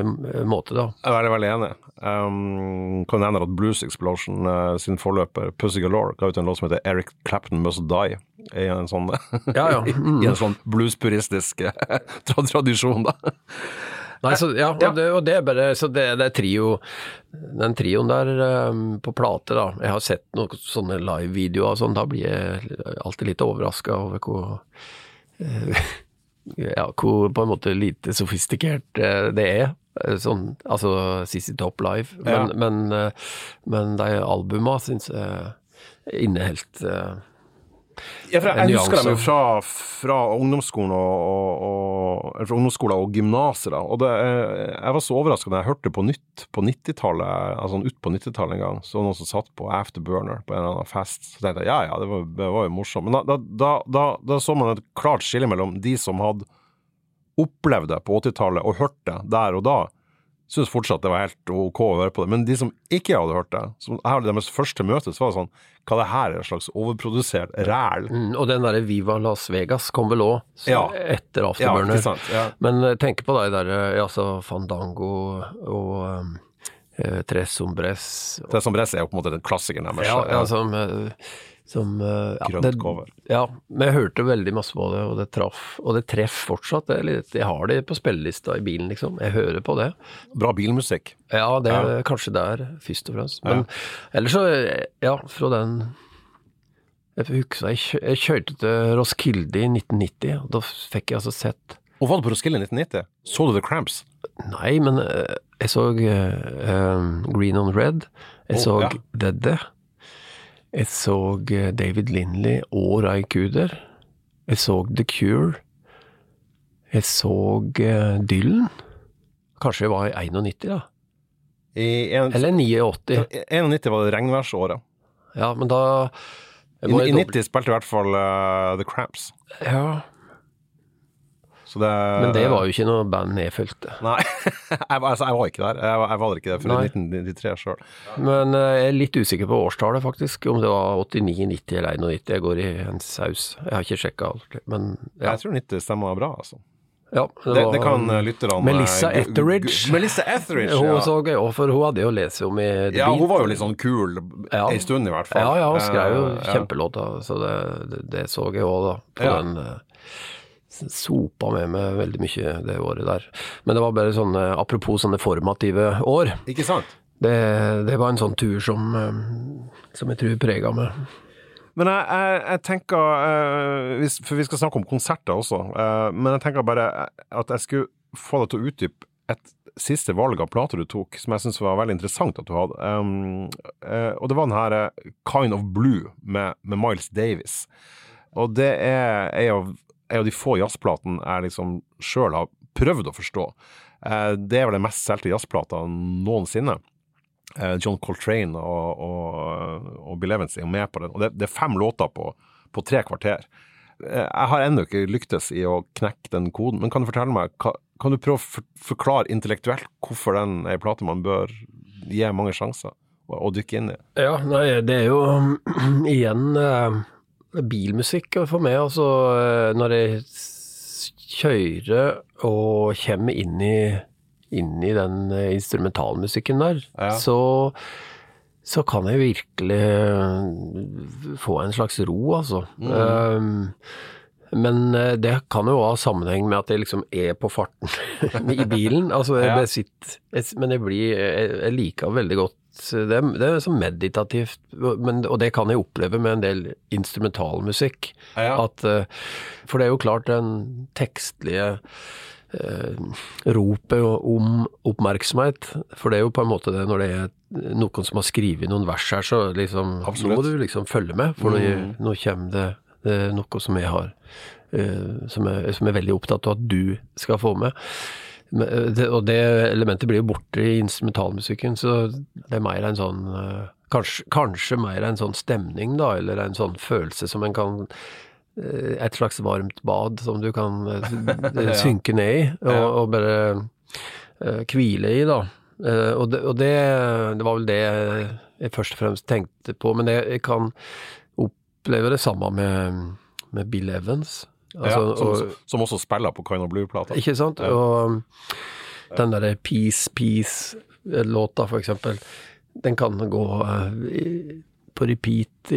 måte, da. Jeg er veldig, enig. Um, kan nevne at Blues Explosion uh, sin forløper Pussy Galore ga ut en låt som heter Eric Clapton Must Die. I en sånn, Ja, ja. Mm. i en sånn bluespuristisk eh, tradisjon, da. Nei, så, ja, og, Det, og det er bare Så det, det er trio Den trioen der um, på plate, da. Jeg har sett noen sånne live-videoer og sånn. Da blir jeg alltid litt overraska over hvor uh, Ja, hvor på en måte lite sofistikert uh, det er. Sånn, altså CC Top Live. Men, Ja. men, uh, men de albuma syns jeg inneholdt eh, Ja, jeg, jeg husker dem jo fra, fra ungdomsskolen og, og, og, ungdomsskolen og gymnaset. Og det, eh, jeg var så overraska da jeg hørte på nytt på 90-tallet, altså ut på 90-tallet en gang, så noen som satt på Afterburner på en eller annen fest. Så tenkte jeg ja ja, det var, det var jo morsomt. Men da, da, da, da så man et klart skille mellom de som hadde opplevd det på 80-tallet og hørt det der og da. Syns fortsatt det var helt ok å høre på det. Men de som ikke hadde hørt det, som jeg hadde deres første møte, så var det sånn Hva det her er, en slags overprodusert ræl? mm, Og den derre Viva Las Vegas kom vel òg Ja. etter Afterburner. Ja, sant? Ja. Men eh, tenk på de der, eh, altså Fandango og um, Tres Hombres Tres som er jo på en måte den klassikeren deres. Ja, ja, Altså, som eh, ja, Grønt det- cover. Ja, men jeg hørte veldig masse på det, og det traff. Og det treffer fortsatt. Det litt, jeg har det på spillelista i bilen, liksom. Jeg hører på det. Bra bilmusikk. Ja, det er kanskje der, først og fremst. Men ellers så, eh, ja, fra den Jeg husker jeg, jeg kjørte til Roskilde i 1990, og da fikk jeg altså sett Og var du på Roskilde i 1990? Så du The Cramps? Nei, men eh, jeg så um, Green on Red. Jeg Oh, så ja. Dedde. Jeg så eh, David Lindley og Ray Cooder. Jeg så The Cure. Jeg så eh, Dylan. Kanskje det var i 91, da. I en, Eller 89. 91 var det regnværsåret. Ja, men da I, I jo doble- 90 spilte i hvert fall uh, The Cramps. Ja, det, men det var jo ikke noe band jeg fulgte. Nei, jeg, altså, jeg var ikke der. Jeg, var- jeg var ikke der før i 1993 sjøl. Men eh, jeg er litt usikker på årstallet, faktisk. Om det var 89, 90 eller 91. Jeg går i en saus. Jeg har ikke sjekka alt. Men ja. Jeg tror 90 stemmer bra, altså. ja Det, var- det kan eh, lytterne eh, Melissa gu- Etheridge. Melissa Etheridge, Hun ja. så jeg òg, for hun hadde jo lest om i The Ja, hun var jo litt sånn kul Ja. en stund, i hvert fall. Ja, ja, hun skrev jo Eh, kjempelåter, så det, det, det så jeg òg, da. På den eh, Sopa med meg veldig mye det året der. Men det var bare sånne, apropos sånne formative år. Ikke sant? Det, det var en sånn tur som, eh, som jeg tror prega meg. Men jeg, jeg, jeg tenker uh, For vi skal snakke om konserter også. Uh, men jeg tenker bare at jeg skulle få deg til å utdype et siste valg av plater du tok, som jeg syns var veldig interessant at du hadde. Um, uh, og det var den her Kind of Blue med, med Miles Davis. Og det er ei av, en jo de få jazzplatene jeg liksom sjøl har prøvd å forstå. Eh, det er vel den mest solgte jazzplata noensinne. Eh, John Coltrane og, og, og Bill Evans er jo med på den. Og det, det er fem låter på, på tre kvarter. Eh, Jeg har ennå ikke lyktes i å knekke den koden, men kan du fortelle meg, kan du prøve å forklare intellektuelt hvorfor den er en plate man bør gi mange sjanser å dykke inn i? Ja, nei, det er jo igjen bilmusikk for meg. Altså, eh, når jeg kjører og kommer inn i, inn i den eh, instrumentalmusikken der, Ja. så, så kan jeg virkelig eh, få en slags ro, altså. Um, men det kan jo ha sammenheng med at jeg liksom er på farten i bilen. Altså, jeg Ja. sitter Men jeg blir jeg liker veldig godt det, det er sånn meditativt, men, og det kan jeg oppleve med en del instrumentalmusikk. Ja. At, eh, for det er jo klart den tekstlige eh, ropet om oppmerksomhet. For det er jo på en måte det når det er noen som har skrevet noen vers her, så liksom, nå må du liksom følge med, for nå, Mm. nå kommer det, det noe som jeg har eh, som, er, som er veldig opptatt av at du skal få med. Eh, det, og det elementet blir jo borte i instrumentalmusikken, så det er mer en sånn eh, Kanskje, kanskje mer en sånn stemning, da, eller en sånn følelse som en kan eh, Et slags varmt bad som du kan Ja. synke ned i, og, og bare eh, hvile i, da. Og det, og det, det var vel det jeg først og fremst tenkte på, men jeg, jeg kan oppleve det samme med, med Bill Evans. Altså, ja, som, og, som også spiller på Kind of Blue-plata. ikke sant? Ja. Og um, den derre Peace, Peace-låta, for eksempel, den kan gå eh, på repeat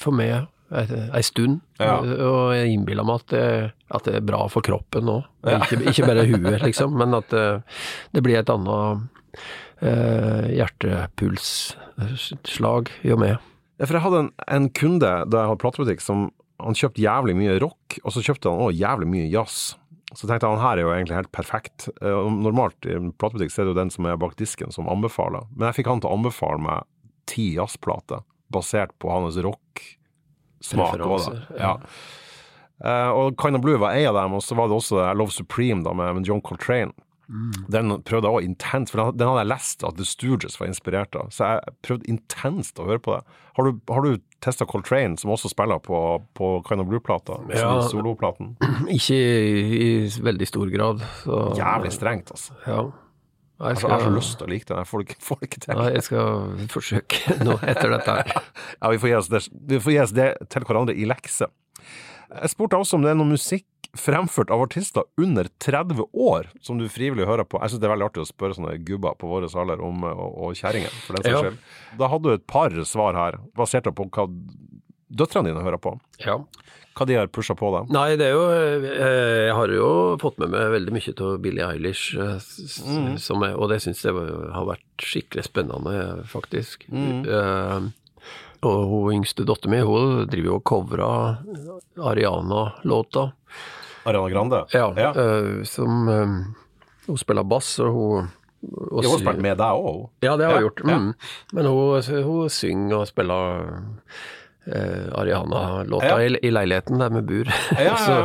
for meg ei ei stund. Ja. Og jeg innbiller meg at det, at det er bra for kroppen òg. Ikke, ikke bare huet, liksom, men at det, det blir et annet eh, hjertepulsslag i og med. For jeg hadde en, en kunde da jeg hadde platebutikk som han kjøpte jævlig mye rock, og så kjøpte han også jævlig mye jazz. Så tenkte jeg han her er jo egentlig helt perfekt. Eh, Normalt i en platebutikk er det jo den som er bak disken som anbefaler, men jeg fikk han til å anbefale meg ti jazzplater basert på hans rock-smak. Ja. Eh, og Kind of Blue var en av dem, og så var det også I Love Supreme da, med, John Coltrane. Den prøvde jeg også intenst, for den, den hadde jeg lest at The Stooges var inspirert av. Så jeg prøvde intenst å høre på det. Har du, har du testa Coltrane, som også spiller på, på Kind of Blue-plata? Ja. Soloplaten. Ikke i, i veldig stor grad. Så, Jævlig strengt, altså. Ja. Jeg Jeg har så lyst til å like den, jeg får det ikke, får det ikke til. Nei, jeg skal forsøke nå etter dette. Ja, vi får, gi oss det, vi får gi oss det til hverandre i lekse. Jeg spurte også om det er noe musikk fremført av artister under 30 år som du frivillig hører på. Jeg syns det er veldig artig å spørre sånne gubber på våre saler om, og, og kjerringer, for den saks Ja. Da hadde du et par svar her, basert på hva døtrene dine hører på. Ja. Hva de har pusha på deg. Nei, det er jo eh, Jeg har jo fått med meg veldig mye av Billie Eilish, eh, Mm. som og det syns jeg har vært skikkelig spennende, faktisk. Mm. Uh, og hun yngste dattera mi, hun driver jo og covrer Ariana-låta. Ariana Grande? Ja, ja. Uh, som eh, Hun spiller bass, og hun og hun har spilt med deg òg. Ja, det har Ja, hun gjort. ja. Mm. Men hun, hun synger og spiller uh, Ariana-låta Ja. i, i leiligheten der. Ja, ja, ja. Så,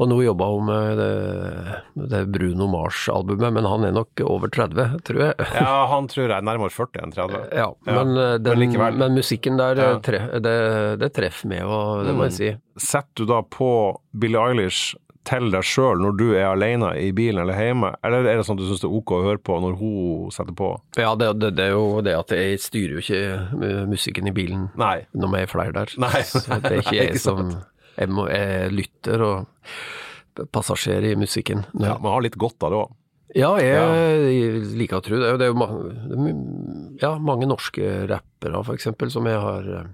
Og nå jobba hun med det, det Bruno Mars-albumet, men han er nok over 30, tror jeg. Ja, han tror jeg er nærmere 40 enn 30. Ja, men, eh, den, men men, musikken der, Ja. tre, det, det treffer meg, og det må jeg si. Setter du da på Billie Eilish til deg sjøl når du er alene i bilen eller hjemme, eller er det sånn at du syns det er ok å høre på når hun setter på? Ja, det, det, det er jo det at jeg styrer jo ikke musikken i bilen Nei. når vi er flere der. Nei. Så det er ikke jeg Ikke som jeg, må, jeg lytter og passasjer i musikken. Ja, Man har litt godt av det òg. Ja, jeg liker å tro det. Det er jo ma det my- ja, mange norske rappere eksempel som jeg har eh,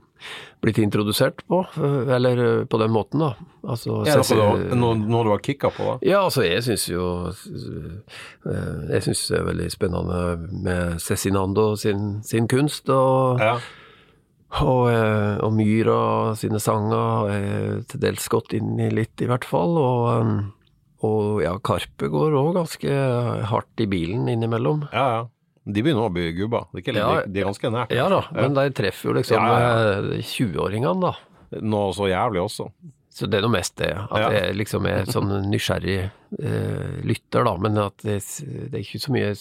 blitt introdusert på, eh, eller eh, på den måten da. Altså, ja, så- noe, noe, noe du har kicka på, da? ja, altså jeg syns jo Jeg syns det er veldig spennende med Cezinando sin, sin kunst, og, Ja. og, og Myra sine sanger har jeg til dels gått inn i litt, i hvert fall. Og, og ja, Karpe går òg ganske hardt i bilen innimellom. ja, ja. De begynner å bli gubba. Det er ikke, Ja. de, de er ganske nært. Ja da, men de treffer jo liksom Ja, ja, eh, 20-åringene, da. Noe så jævlig også. Så det er noe mest det, at jeg liksom er sånn nysgjerrig eh, lytter, da, men at det, det er ikke så mye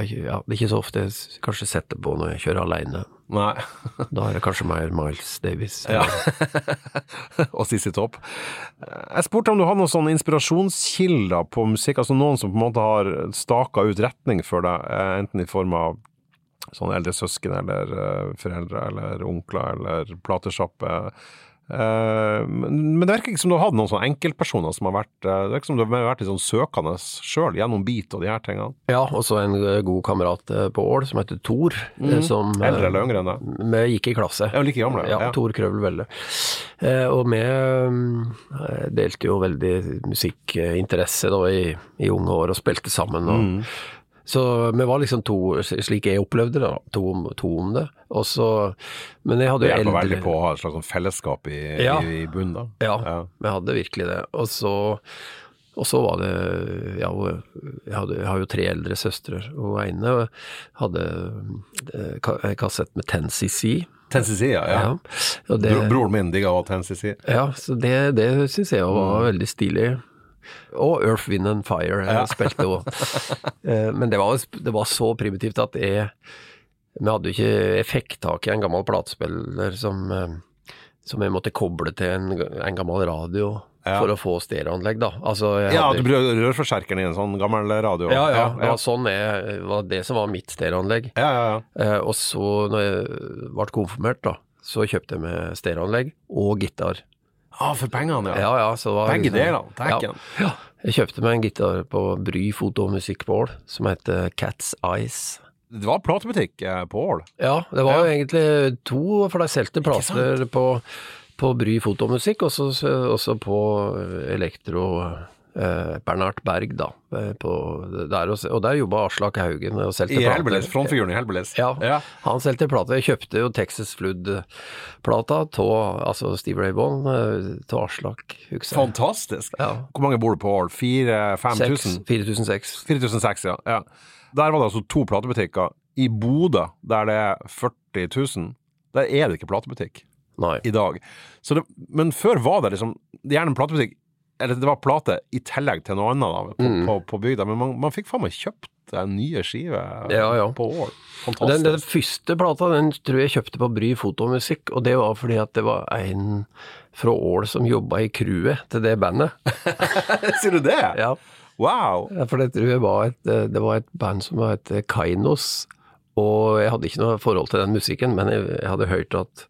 s- ja, Det er ikke så ofte jeg kanskje setter på når jeg kjører alene. Nei. Da er det kanskje mer Miles Davis. Ja. og Sissy Topp. Jeg spurte om du hadde noen sånne inspirasjonskilder på musikk, altså noen som på en måte har staka ut retning for deg, eh, enten i form av sånne eldre søsken eller eh, foreldre eller onkler eller platesjappe. Eh, Men det virker ikke som du har hatt noen sånne enkeltpersoner som har vært eh, Det virker som du har vært litt sånn søkende sjøl gjennom beat og de her tingene. Ja, og så en eh, god kamerat på Ål som heter Tor. Mm. Som, Eldre eller yngre enn deg? Vi gikk i klasse. Ja, like gamle. Ja, Ja. Tor Krøvel Velle. Og vi delte jo veldig musikkinteresse da i, i unge år og spilte sammen. Og, Mm. Så vi var liksom to, slik jeg opplevde det, to, to om det. Og så, men jeg hadde jo eldre veldig på å ha et slags sånn fellesskap i, Ja. i, bunnen, da. Ja, Ja. vi hadde virkelig det. Og så, og så var det ja, jeg, hadde, jeg har jo tre eldre søstre, og ene hadde eh, en kassett med 10cc. Tennessee, ja. ja. Og det, Bro, broren min digga også Tennessee. Ja, så det, det syns jeg var Mm. veldig stilig. Og Earth, Wind and Fire jeg spilte òg. Men det var, det var så primitivt at jeg Vi hadde jo ikke effekttak i en gammel platespiller som, eh, som jeg måtte koble til en, en gammel radio Ja. for å få stereoanlegg, da. Altså, Ja, hadde- du bruker rørforsterkeren i en sånn gammel radio. ja, ja, ja, det var sånn jeg, var det som var mitt stereoanlegg. ja, ja, ja. Eh, og så, når jeg ble konfirmert, da, så kjøpte jeg meg stereoanlegg og gitar. Ah, for pengene, ja. Ja, ja, så det var Begge liksom- delene. dæken. Ja. ja. Jeg kjøpte meg en gitar på Bry Foto og Musikk på Ål, som heter Cat's Eyes. Det var platebutikk eh, på Ål. Ja, det var Ja. egentlig to, for de solgte plater på, på Bry fotomusikk, og så også på Elektro eh, Bernhard Berg, da. eh, På, der, og, der jobba Aslak Haugen og solgte I plater. Hellbillies. Frontfiguren i Helbeles. Ja, ja. han solgte plater. Jeg kjøpte jo Texas Flood-plata av altså Steve Ray Vaughan av Aslak Hugse. Fantastisk. Ja. Hvor mange bor du på Ål? 4000-5000? 4006. 4006, ja. ja. Der var det altså to platebutikker. I Bodø, der det er 40 000, der er det ikke platebutikk Nei. i dag. Så det, men før var det liksom gjerne en platebutikk Eller det var plate i tillegg til noe annet da, på, Mm. på, på bygda, men man, man fikk faen meg kjøpt eh, nye skiver Ja, ja. på år. Den, Fantastisk. den første plata den tror jeg kjøpte på Bry Fotomusikk, og det var fordi at det var en fra Ål som jobba i crewet til det bandet. Sier du det? Ja. Wow! For det tror jeg var et, eh, det var et band som het Kainos. Og jeg hadde ikke noe forhold til den musikken, men jeg, jeg hadde hørt at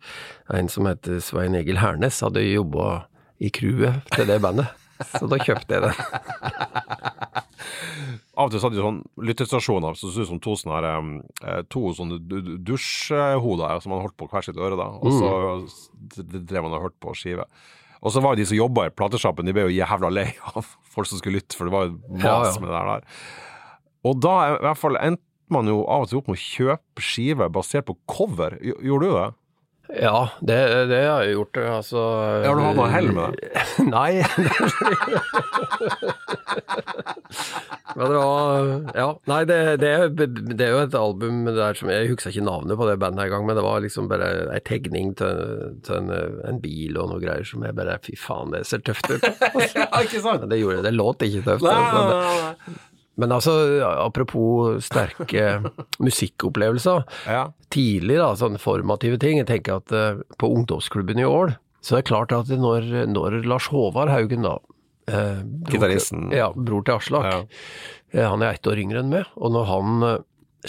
en som heter Svein Egil Hernes hadde jobba i crewet til det bandet. Så da kjøpte jeg den. Av og til så hadde de sånn lyttestasjoner som så ut som to sånne, her, eh, to sånne du- du- dusjhoder som man holdt på hvert sitt øre, da. Og så d- drev man og hørte på skive. Og så var de som jobba i platesjappen, de ble jo jævla lei av folk som skulle lytte, for det var jo mas med det der. Og da i hvert fall endte man jo av og til opp med å kjøpe skive basert på cover. Gjorde du det? Ja, det, det har jeg gjort. Altså Har du hatt noe hell med det? Nei. Men det var Ja. Nei, det, det, det er jo et album der som Jeg husker ikke navnet på det bandet engang, men det var liksom bare ei tegning til, til en, en bil og noe greier som jeg bare Fy faen, det ser tøft ut. ja, ikke sant? Det gjorde det. låt ikke tøft. Nei, altså. nei, nei, nei. Men altså, apropos sterke musikkopplevelser. Ja. Tidlig, da, sånne formative ting. Jeg tenker at uh, på ungdomsklubben i Ål, så er det klart at når, når Lars Håvard Haugen, da eh, bror Gitaristen. Ja, bror til Aslak. Ja. eh, Han er ett år yngre enn meg. Og når han eh,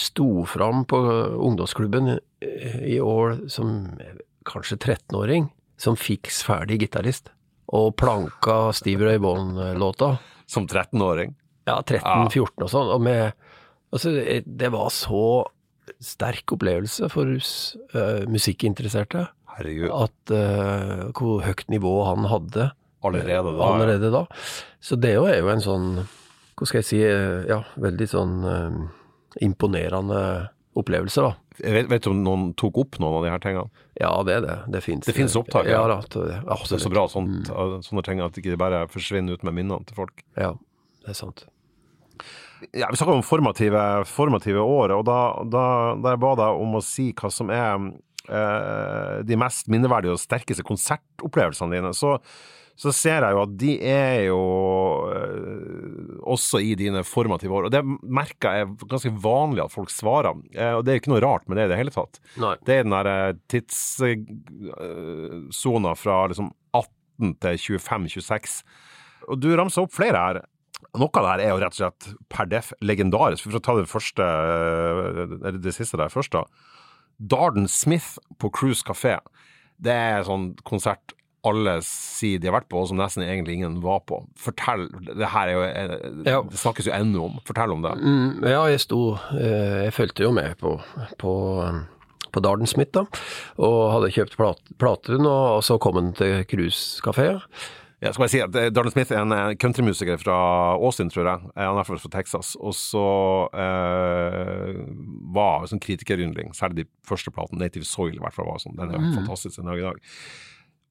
sto fram på ungdomsklubben eh, i Ål som kanskje 13-åring, som fiks ferdig gitarist, og planka Steve Ray Bond-låta Som 13-åring. Ja, 13-14 og sånn. Og med Altså, det- det var så sterk opplevelse for oss uh, musikkinteresserte Herregud. at uh, hvor høyt nivå han hadde Allerede da. allerede da. Så det er jo en sånn, hva skal jeg si, eh, ja, veldig sånn eh, imponerende opplevelse, da. Jeg vet, du om noen tok opp noen av de her tingene? Ja, det er det. Det fins. Det finnes opptak, ja. ja. da, det, Det er så bra sånt, sånne ting at ikke bare forsvinner ut med minnene til folk. Ja, det er sant. Ja, Vi snakker om formative, formative år, og da, da, da jeg ba deg om å si hva som er eh, de mest minneverdige og sterkeste konsertopplevelsene dine, så, så ser jeg jo at de er jo eh, også i dine formative år. Og det merker jeg er ganske vanlig at folk svarer, eh, og det er ikke noe rart med det i det hele tatt. Nei. Det er den der tidssona fra liksom 18 til 25-26. Og du ramser opp flere her. Noe av det her er jo rett og slett per def legendarisk. For å ta det første, eller det siste der først, da. Darden Smith på Cruise Café. Det er sånn konsert alle sier de har vært på, og som nesten egentlig ingen var på. Fortell, det her er jo Ja. Det snakkes jo ennå om. Fortell om det. Mm, ja, jeg sto eh, Jeg fulgte jo med på, på, på Darden Smith, da. Og hadde kjøpt plat, platen, og, og så kom han til Cruise Café. Ja, skal jeg si at eh, Darren Smith er en eh, countrymusiker fra Austin, tror jeg. Eh, Han er fra Texas. Og så eh, var sånn kritikeryndling, særlig de første platene, Native Soil i hvert fall, var sånn. Den er mm. fantastisk den dag i dag.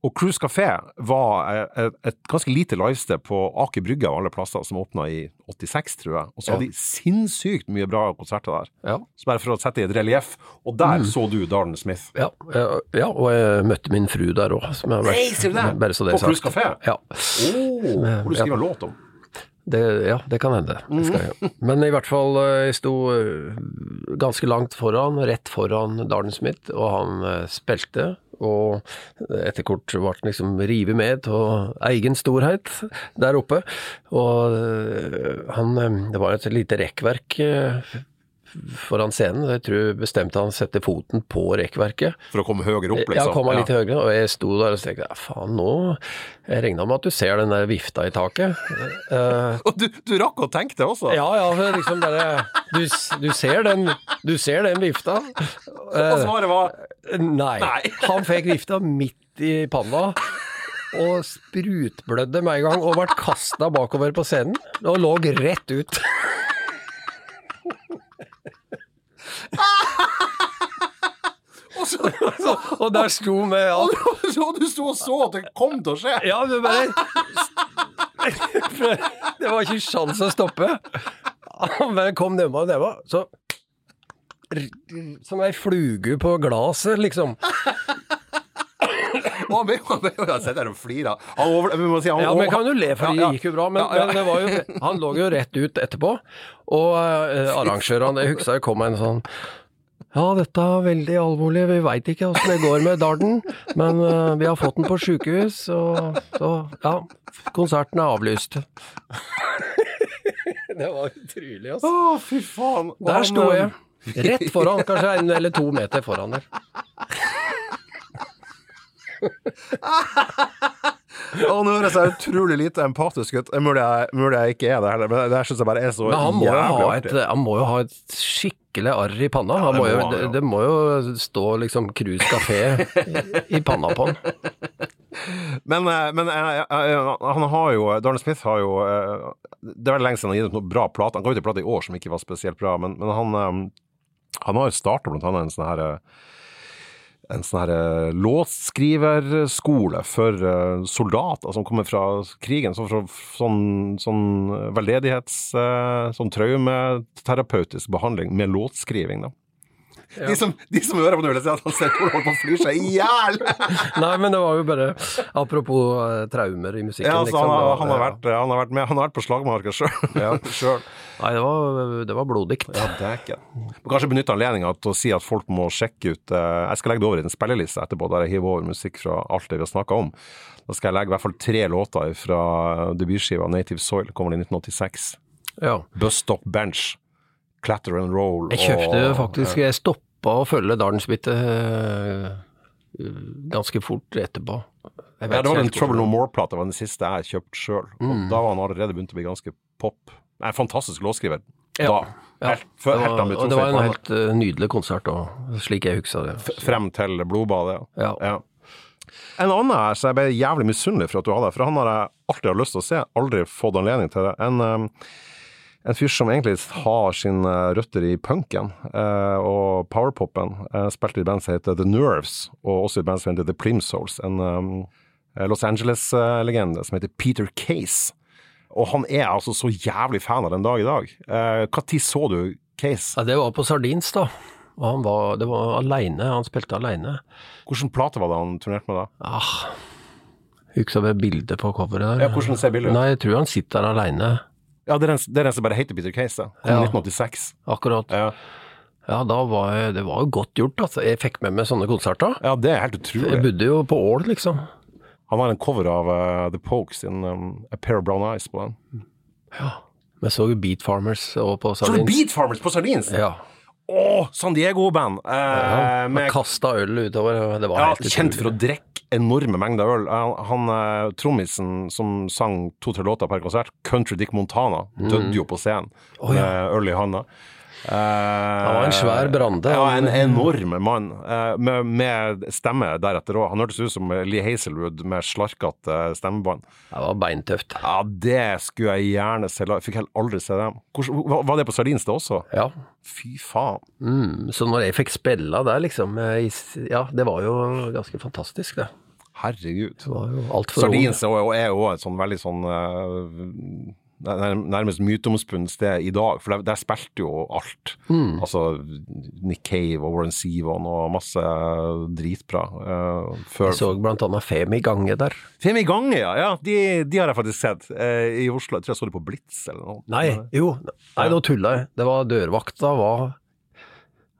Og Cruise Café var eh, et, et ganske lite livested på Aker Brygge av alle plasser, som åpna i 86, tror jeg. Og så hadde de sinnssykt mye bra konserter der. Ja. Så bare for å sette i et relieff. Og der så du Darren Smith. Ja, ja, ja, og jeg møtte min fru der òg. Nei, ser du det? Bare så På er Cruise. Café? Ja. Oh, hvor du skriver en låt om. Det, ja, det kan hende. Det skal jeg. Men i hvert fall, eh, jeg sto eh, ganske langt foran, rett foran Darden Smith, og han eh, spilte. Og etter hvert ble liksom revet med av egen storhet der oppe. Og eh, han eh, Det var et lite rekkverk eh, foran scenen. Jeg tror bestemte han sette foten på rekkverket. For å komme høyere opp, liksom. Ja, komme litt ja. høyere, og jeg sto der og tenkte ja, faen nå Jeg regna med at du ser den der vifta i taket. Uh, Og du, du rakk å tenke det også? ja, ja, for liksom bare du, du ser den Du ser den vifta. Og Eh, svaret var nei. Nei. Han fikk vifta midt i panna. Og sprutblødde med en gang og ble kasta bakover på scenen. Og lå rett ut. Og så, Og der sto vi alt så du sto og så at det kom til å skje! Ja, du bare Det var ikke sjans å stoppe. Han bare kom nærmere og nærmere, så Som ei fluge på glasset, liksom. Og han ble han ble jo der og flira. Han over- vi må si, han- Ja, men kan jo le, for det ja. gikk jo bra. Men, Ja, ja. men det var jo, han lå jo rett ut etterpå. Og eh, arrangørene, jeg husker det kom en sånn ja, dette er veldig alvorlig, vi veit ikke åssen det går med Darden, men eh, vi har fått den på sjukehus, og så ja, konserten er avlyst. det var utrolig, altså. Å, fy faen. Der sto jeg. Rett foran, kanskje en eller to meter foran der. Å, nå høres jeg utrolig lite empatisk ut. Mulig jeg, mulig jeg ikke er det heller, men det her syns jeg bare er så Men han må, jo jævlig ha et, artig. han må jo ha et skikkelig arr i panna. Han det må jo, må han, det, ja. det må jo stå liksom Cruise Café i, panna på han. Men, eh, men eh, eh, han har jo Darren Smith har jo Det er veldig lenge siden han har gitt ut noe bra plate. Han ga ut en plate i år som ikke var spesielt bra, men, men han, han har starta blant annet en sånn her eh, en sånn her eh, låtskriverskole for eh, soldater som kommer fra krigen. Så fra sånn, sånn veldedighets... eh, Sånn traumeterapeutisk behandling med låtskriving, da. De, som, de som hører på det, sier at han ser Tor holder på å fly seg i hjel! Nei, men det var jo bare Apropos uh, traumer i musikken, Ja, altså, liksom. han, har, han, har vært, han, har vært med, han har vært på slagmarka sjøl. Ja. Nei, det var, det var bloddikt. Ja, dæken. Kanskje benytte anledninga til å si at folk må sjekke ut uh, Jeg skal legge det over i en spilleliste etterpå, der jeg hiver over musikk fra alt det vi har snakka om. Da skal jeg legge i hvert fall tre låter fra debutskiva Native Soil, kommer i 1986. Ja. Bust Stop Bench, Clatter and Roll Jeg kjøpte og- faktisk Jeg stoppa å følge Darnsbitte ganske fort etterpå. Ja, det var en den Trouble No. More-plata var den siste jeg kjøpte sjøl. Mm. Da var han allerede begynt å bli ganske pop. En fantastisk låtskriver. Ja. Da. Ja. Helt, før, Det var, og det var en helt uh, nydelig konsert òg, slik jeg husker det. F Frem til blodbadet. Ja. Ja. En annen her så jeg ble jævlig misunnelig for at du hadde, for han har jeg alltid hatt lyst til å se, aldri fått anledning til det. En, um, en fyr som egentlig har sine røtter i punken eh, og powerpopen. Uh, spilte i band som heter The Nerves, og også i band som heter The Plimsouls. En um, Los Angeles-legende som heter Peter Case. Og han er altså så jævlig fan av den dag i dag. Når så du Case? Ja, det var på Sardins, da. Og han var, det var aleine, han spilte aleine. Hvilken plate var det han turnerte med da? Ah, Husker ikke bildet på coveret der? Ja, hvordan ser bildet ut? Nei, jeg tror han sitter der aleine. Ja, det er den, det er den som bare heter Peter Case. Kom Ja. 1986. Akkurat. Ja. Ja, var jeg, det var jo godt gjort, altså. Jeg fikk med meg sånne konserter. ja, det er helt utrolig. Jeg bodde jo på Ål, liksom. Han har en cover av uh, The Pokes in um, A Pair of Brown Eyes på den. Ja. Vi så jo Beat Farmers og på Så du Beat Farmers på Sardins? Ja. Å, San Diego-band! Eh, ja. med Kasta øl utover. Det var ja, helt kjent for å drikke enorme mengder øl. Han, han eh, trommisen som sang to-tre låter per konsert, Country Dick Montana, døde jo på scenen Mm. Med øl i handa. Eh, Han var en svær brande. Ja, en enorm mann, eh, med, med stemme deretter òg. Han hørtes ut som Lee Hazelwood med slarkete stemmebånd. Det var beintøft. Ja, det skulle jeg gjerne se. Jeg fikk heller aldri se dem. Var- det på Sardins det også? Ja. Fy faen. Mm, så når jeg fikk spille der, liksom eh, Ja, det var jo ganske fantastisk, det. Herregud. Det var jo altfor ung. Sardins er jo- et sånn veldig sånn eh, Nærmest myteomspunnet sted i dag, for der, der spilte jo alt. Mm. Altså Nick Cave og Warren Sivon og masse dritbra. Uh, før Jeg så blant annet Femi Gange der. Femi Gange, ja. ja de, de har jeg faktisk sett uh, i Oslo. Jeg tror jeg så det på Blitz eller noe. Nei, jo. Nei, nå tulla jeg. Det var dørvakta var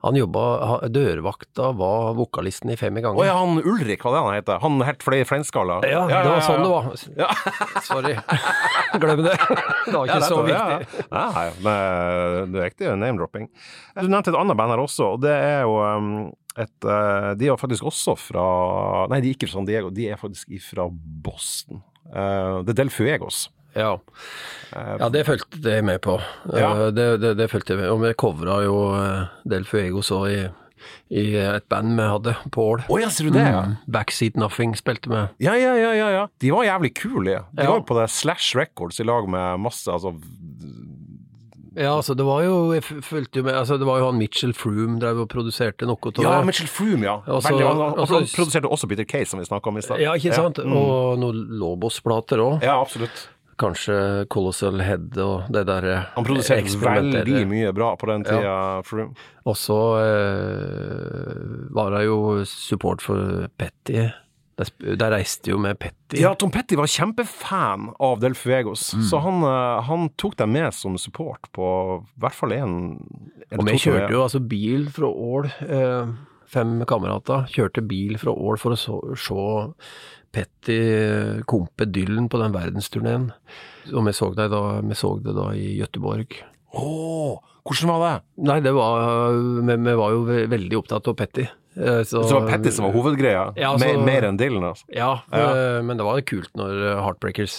Han jobba Dørvakta var vokalisten i Fem i gangen. Å ja, han Ulrik, hva det han heter? Han helt fleinskalla? Ja, det var sånn det var. Sorry. Glem det. Det var Ja, ikke så viktig. Ja, ja, men det er riktig name-dropping. Du nevnte et annet band her også, og det er jo um, et eh, De er faktisk også fra Nei, de er ikke fra San Diego, de er faktisk fra Boston. Uh, det er Del Fuegos. Ja. ja, det fulgte jeg med på. Ja. Eh, Det, det, det jeg med. Og vi covra jo eh, Del Fuego så i, i et band vi hadde på Ål. Å ja, ser du det? Ja. Mm. Backseat Nothing spilte vi. Ja, ja, ja, ja, ja. De var jævlig kule. De Ja. var jo på det Slash Records i lag med masse altså, Ja, altså det var jo Jeg fulgte jo med Altså det var jo han Mitchell Froome drev og produserte noe av Ja. Mitchell Froome, ja. Også, Veldig, han, han, også, produserte også Peter Case, som vi snakka om i stad. Ja, ikke sant? mm. Og noen Lobos-plater òg. Ja, absolutt. Kanskje Colossal Head og det der eh, Han produserte veldig mye bra på den tida, Froome. Og så eh, var det jo support for Petty. Der, der reiste jo med Petty. Ja, Tom Petty var kjempefan av Del Fuegos, Mm. så han, eh, han tok dem med som support på i hvert fall én og vi kjørte jo altså bil fra Ål, eh, fem kamerater, kjørte bil fra Ål for å se Petty eh, kompe Dylan på den verdensturneen. Og vi så det da, vi så det da i Gøteborg. Å, hvordan var det? Nei, det var Vi, vi var jo veldig opptatt av Petty. Eh, Så, Så det var Petty som var hovedgreia? Ja, så, mer, mer enn Dylan, altså? Ja, Ja. eh, men det var kult når eh, Heartbreakers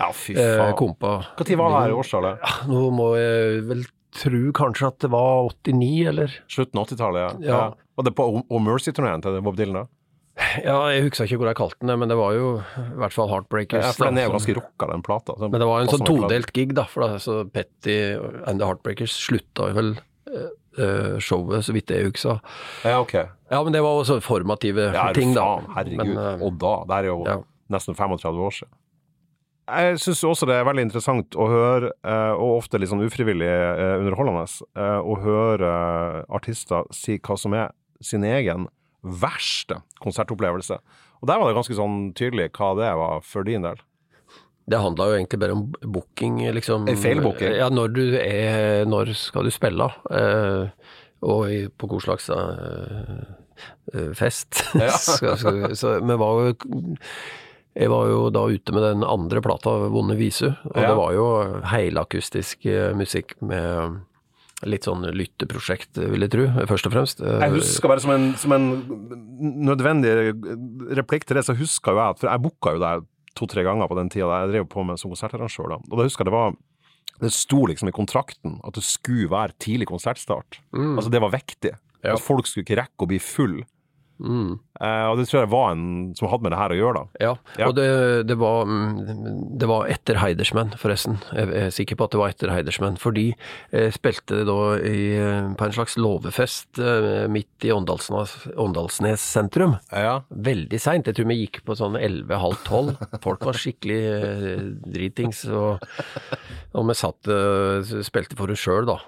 Ja, fy eh, faen. kompa. Når var det her i årstallet? Nå må jeg vel tro kanskje at det var 89, eller? Slutten av 80-tallet, ja. Ja. Var det på O- O Mercy-turneen til Bob Dylan? da? Ja, jeg husker ikke hvor jeg kalte den men det var jo i hvert fall Heartbreakers. Ja, for den er jo ganske rocka, den plata. Men det var en sånn todelt gig, da. For da, så Petty and the Heartbreakers slutta jo vel eh, showet, så vidt jeg husker. Ja, ok. Ja, men det var også formative Ja, ting, da. faen, herregud. Men, uh, og da, det er jo ja. nesten 35 år siden. Jeg syns også det er veldig interessant å høre, og ofte litt sånn ufrivillig underholdende, å høre artister si hva som er sin egen verste konsertopplevelse. Og der var det ganske sånn tydelig hva det var for din del. Det handla jo egentlig bare om booking, liksom. En feilbooking? Ja, når du er Når skal du spille? Eh, og på hvor slags eh, eh, fest. Ja. skal, skal, så vi var jo Jeg var jo da ute med den andre plata, 'Vonde visu', og Ja. det var jo helakustisk eh, musikk med litt sånn lytteprosjekt, vil jeg tro, først og fremst. Jeg husker bare som en, som en nødvendig replikk til det, så husker jo jeg at For jeg booka jo deg to-tre ganger på den tida jeg drev på med som konsertarrangør. da. Og da husker jeg det var Det sto liksom i kontrakten at det skulle være tidlig konsertstart. Mm. Altså det var viktig. Ja. At folk skulle ikke rekke å bli full. Mm. Uh, og det tror jeg var en som hadde med det her å gjøre, da. Ja, Ja. og det, det, var, mm, det var etter Heidersmann, forresten. Jeg er sikker på at det var etter Heidersmann. Fordi jeg spilte da i, på en slags låvefest eh, midt i Åndalsnes, Åndalsnes sentrum. Ja. Veldig seint. Jeg tror vi gikk på sånn 11-halv-12. Folk var skikkelig eh, dritings. Og, og vi satt eh, spilte for oss sjøl, da.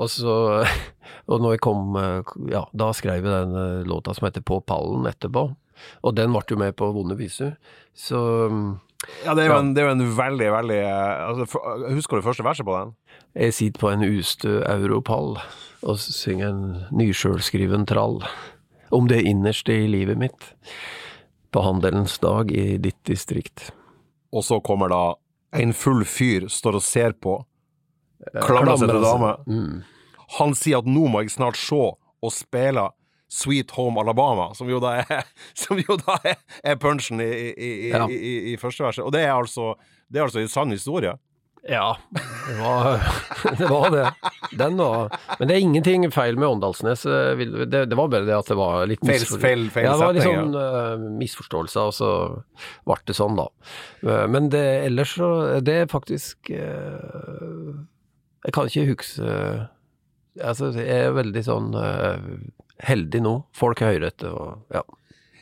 Og så Og når jeg kom eh, Ja, da skrev jeg den eh, låta som heter På pallen etterpå. Og den ble jo med på Vonde viser. Så ja, det er jo en, det er jo en veldig, veldig eh, altså, Husker du første verset på den? jeg sitter på en ustø europall og synger en nysjølskriven trall om det innerste i livet mitt. På handelens dag i ditt distrikt. Og så kommer da en full fyr står og ser på, seg til dame. Mm. Han sier at nå må jeg snart se og spille Sweet Home Alabama, som jo da er, som jo da er, er punchen i, i, i, Ja. i, i, første verset. Og det er altså det er altså en sann historie. Ja, det var, det var det. Den var Men det er ingenting feil med Åndalsnes. eh, Det, det var bare det at det var litt Feil- feil- feil ja, det var litt sånn eh, misforståelser, og så ble det sånn, da. Eh, Men det, ellers så Det er faktisk eh, Jeg kan ikke huske Altså, jeg er veldig sånn eh, heldig nå. Folk er høyrette og ja.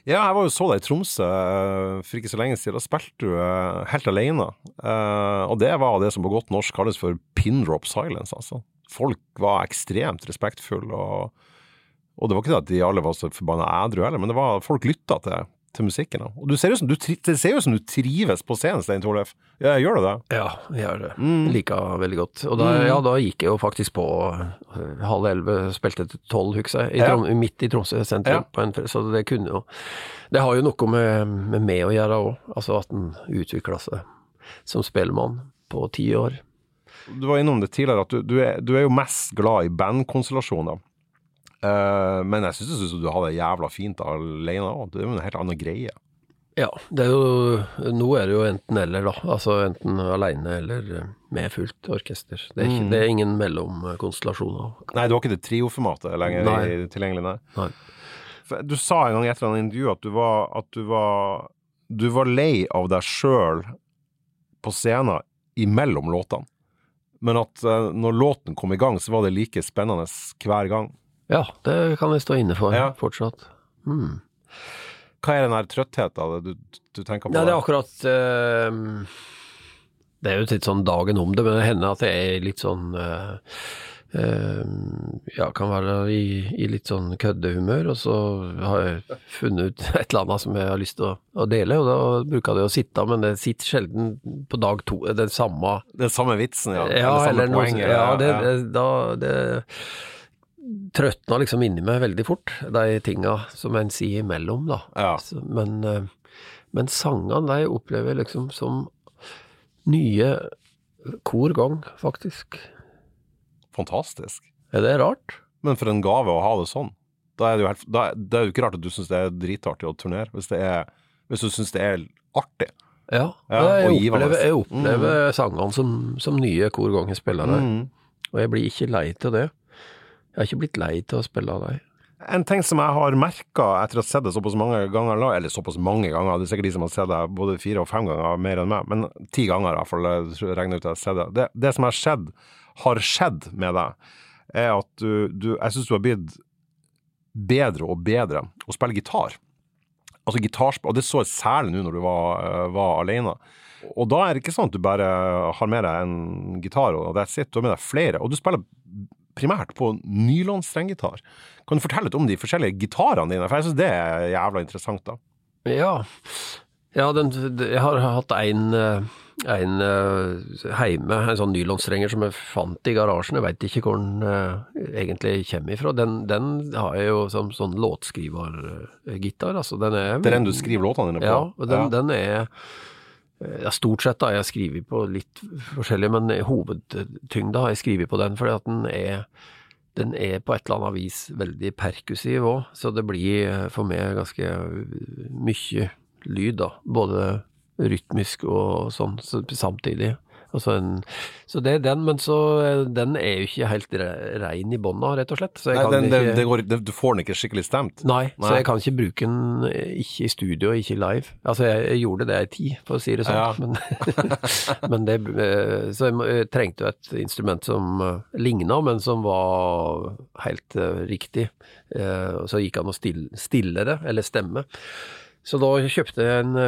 Ja, jeg var jo så deg i Tromsø eh, for ikke så lenge siden. Da spilte du eh, helt alene. Eh, og det var det som på godt norsk kalles for pin silence, altså. Folk var ekstremt respektfulle, og, og det var ikke det at de alle var så forbanna ædru heller, men var folk lytta til, til musikken. da. Og du ser jo som du, det ser ut som du trives på scenen, Stein Torleif. Ja, gjør du det? Ja, jeg gjør det. Mm. Liker veldig godt. Og da, ja, da gikk jeg jo faktisk på eh, halv elleve, spilte til tolv, husker jeg, i Ja. Trom, midt i Tromsø sentrum. Ja. På en, så det kunne jo Det har jo noe med, med meg å gjøre òg, altså at en utvikla seg som spellemann på ti år. Du var innom det tidligere, at du, du, er, du er jo mest glad i bandkonstellasjoner. Eh, men jeg syns du har det jævla fint alene òg. Det er jo en helt annen greie. Ja, det er jo Nå er det jo enten eller, da. Altså enten aleine eller med fullt orkester. Det er, ikke, Mm. det er ingen mellomkonstellasjoner. Nei, du har ikke det trioformatet lenger Nei. tilgjengelig, nei. Nei. Du sa en gang i et eller annet intervju at du var, at du var, du var lei av deg sjøl på scenen imellom låtene. Men at eh, når låten kom i gang, så var det like spennende hver gang. Ja, det kan jeg stå inne for Ja. fortsatt. Mm. Hva er den der trøttheten du, du tenker på? Ja, det er akkurat eh, Det er jo litt sånn dagen om det, men det hender at jeg er litt sånn eh, eh, Ja, kan være i, i litt sånn køddehumør, og så har jeg funnet ut et eller annet som jeg har lyst til å, å dele, og da bruker jeg det å sitte, men det sitter sjelden på dag to, den samme Den samme vitsen, ja. ja, Eller noe Ja, det, det, da det trøtna liksom inni meg veldig fort, de tinga som en sier imellom, da. Ja. Så, men, eh, men sangene, de opplever jeg liksom som nye hver gang, faktisk. Fantastisk. Er det rart? Men for en gave å ha det sånn. Da er det jo, helt, da, det er jo ikke rart at du syns det er dritartig å turnere, hvis, det er, hvis du syns det er artig. Ja. Ja, jeg, opplever, jeg opplever sangene som, som nye hver gang jeg spiller dem, Mm. og jeg blir ikke lei til det. Jeg har ikke blitt lei til å spille av dem. En ting som jeg har merka etter å ha sett det såpass mange ganger, eller såpass mange ganger, det er sikkert de som har sett det både fire og fem ganger mer enn meg, men ti ganger i hvert fall, jeg regner ut at jeg har sett det. det. Det som har skjedd, har skjedd med deg. er at du, du Jeg syns du har blitt bedre og bedre å spille gitar. Altså gitarspill, og det så jeg særlig nå når du var, eh, var alene. Og da er det ikke sånn at du bare har med deg en gitar og that's it, du har med deg flere. Og du spiller primært på nylonstrenggitar. Kan du fortelle litt om de forskjellige gitarene dine, for jeg syns det er jævla interessant, da. Ja, ja den, jeg har hatt en, en heime, en sånn nylonstrenger som jeg fant i garasjen. Jeg veit ikke hvor den uh, egentlig kommer ifra. Den, den har jeg jo som sånn låtskrivergitar. Altså, den er Det er den du skriver låtene dine på? Ja, og den, ja. den er ja, Stort sett har jeg skrevet på litt forskjellig, men hovedtyngda har jeg skrevet på den fordi at den er den er på et eller annet vis veldig perkussiv òg, så det blir for meg ganske mye lyd, da. Både rytmisk og sånn samtidig. Altså en, så det er den, men så den er jo ikke helt rein i bånda, rett og slett. Nei, den, ikke, det går, du får den ikke skikkelig stemt? Nei, nei, så jeg kan ikke bruke den ikke i studio, ikke live. Altså, jeg, jeg gjorde det i tid, for å si det sånn. Ja. Men, men det, så jeg trengte jo et instrument som ligna, men som var helt riktig. Så gikk an å stille, stille det, eller stemme. Så da kjøpte jeg en,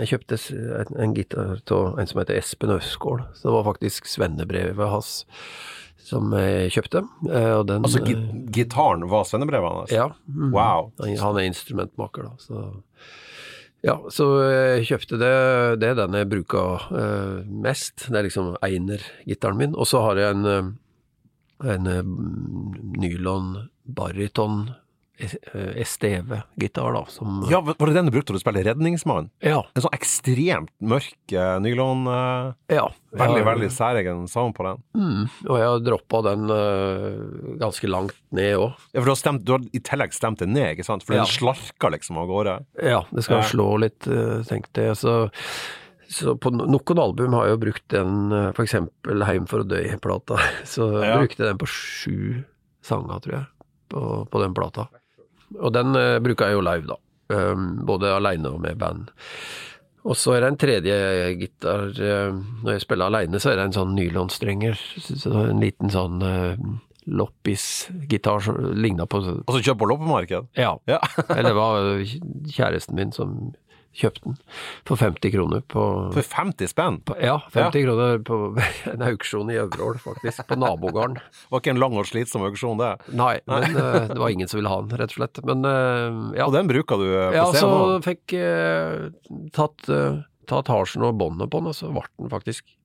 jeg kjøpte en, en gitar av en som heter Espen Østgård. Så det var faktisk svennebrevet hans som jeg kjøpte. Den, altså gitaren var svennebrevet hans? Ja. Mm, wow. Han er instrumentmaker, da. Så ja, så jeg kjøpte det. Det er den jeg bruker uh, mest. Det er liksom einer-gitaren min. Og så har jeg en, en nylon baryton STV-gitar, da. Som, ja, var det den du brukte da du spilte Redningsmann? Ja. En sånn ekstremt mørk uh, nylon uh, Ja. Veldig, ja, veldig særegen sound på den. Mm, og jeg har droppa den uh, ganske langt ned òg. Ja, for du har, stemt, du har, i tillegg stemt den ned, ikke sant? For den slarker liksom av gårde? Ja, det skal slå litt, tenkte jeg. Så så på noen album har jeg jo brukt den, eksempel Heim for å dø-plata. Så ja. brukte jeg den på sju sanger, tror jeg, på, på den plata. Og den uh, bruker jeg jo live, da. Um, både aleine og med band. Og så er det en tredje gitar uh, Når jeg spiller aleine, så er det en sånn nylonstrenger. En liten sånn uh, loppis-gitar som ligna på Altså kjøpt på loppemarked? Ja. ja. Eller det var kjæresten min som kjøpte den for 50 kroner på For 50 spenn? På, ja, 50 ja. kroner på en auksjon i Øvreål, faktisk. På nabogården. var ikke en lang og slitsom auksjon, det? Nei, men uh, det var ingen som ville ha den, rett og slett. Men uh, ja. Og den bruker du på scenen? Ja, så fikk uh, tatt, tatt hasjen og båndet på den, og så ble den faktisk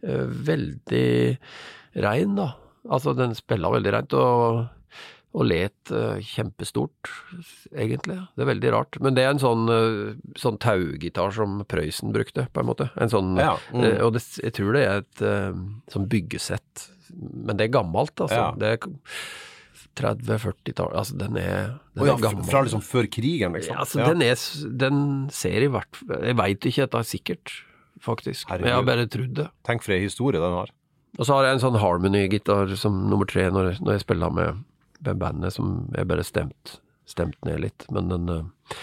veldig rein, da. Altså, den spilla veldig reint. og og let uh, kjempestort, egentlig. Det er veldig rart. Men det er en sånn, uh, sånn taugitar som Prøysen brukte, på en måte. En sånn, ja, mm. uh, og det, jeg tror det er et sånn byggesett. Men det er gammelt, altså. Ja. Det er 30-40-tall Altså, den er, den oh, ja, er gammel. Fra liksom før krigen, liksom? Ja, altså, Den, er, den ser i hvert fall Jeg veit ikke dette er sikkert, faktisk. Herregud. Men jeg har bare trodd det. Tenk for ei historie den har. Og så har jeg en sånn Harmony-gitar som nummer tre når, når jeg spiller med bandet som er bare stemt, stemt ned litt. Men den eh,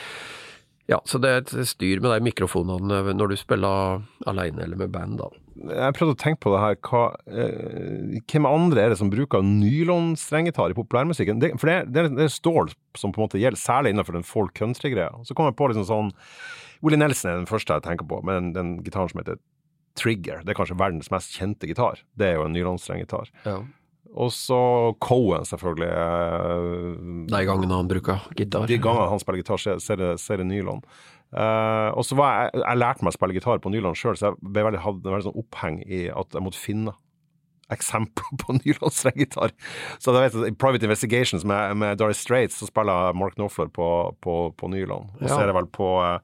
Ja, så det er et styr med de mikrofonene når du spiller alene eller med band, da. Jeg prøvde å tenke på det her. Hva, eh, hvem andre er det som bruker nylonstrengetar i populærmusikken? Det, for det, det, det stål som på en måte gjelder, særlig innenfor den folk country-greia. Så kommer jeg på liksom sånn Willie Nelson er den første jeg tenker på, med den, den gitaren som heter Trigger. Det er kanskje verdens mest kjente gitar. Det er jo en nylonstrenggitar. Ja. Og så Cohen, selvfølgelig. De gangene han bruker gitar. De gangene han spiller gitar, ser det, nylon. Uh, og så var jeg, jeg lærte meg å spille gitar på nylon sjøl, så jeg ble veldig, hadde veldig sånn oppheng i at jeg måtte finne eksempler på nylonstrengitar. Så jeg vet, I Private Investigations med, med Doris Straits så spiller Mark Knopfler på, på, på nylon. Og så ja. er det vel på Uh,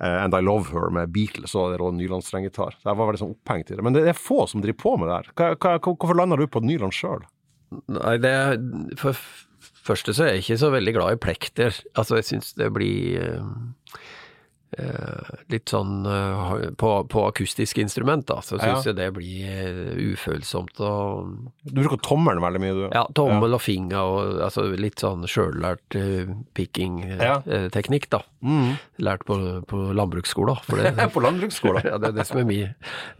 And I Love Her med Beatles og det nylonstrenggitar. Jeg var veldig sånn opphengt i det. Men det er få som driver på med det her. Hva, hva, hvorfor lander du på Nyland sjøl? Nei, det For første så er jeg ikke så veldig glad i plekter. Altså, jeg syns det blir eh, litt sånn eh, på, på akustiske instrument, da, så syns jeg det blir eh, ufølsomt og Du bruker tommelen veldig mye, du. Ja, tommel og finger og altså litt sånn sjøllært uh, picking-teknikk, da. Mm. Lært på, på landbruksskolen. For det, På landbruksskolen. ja, det er det som er min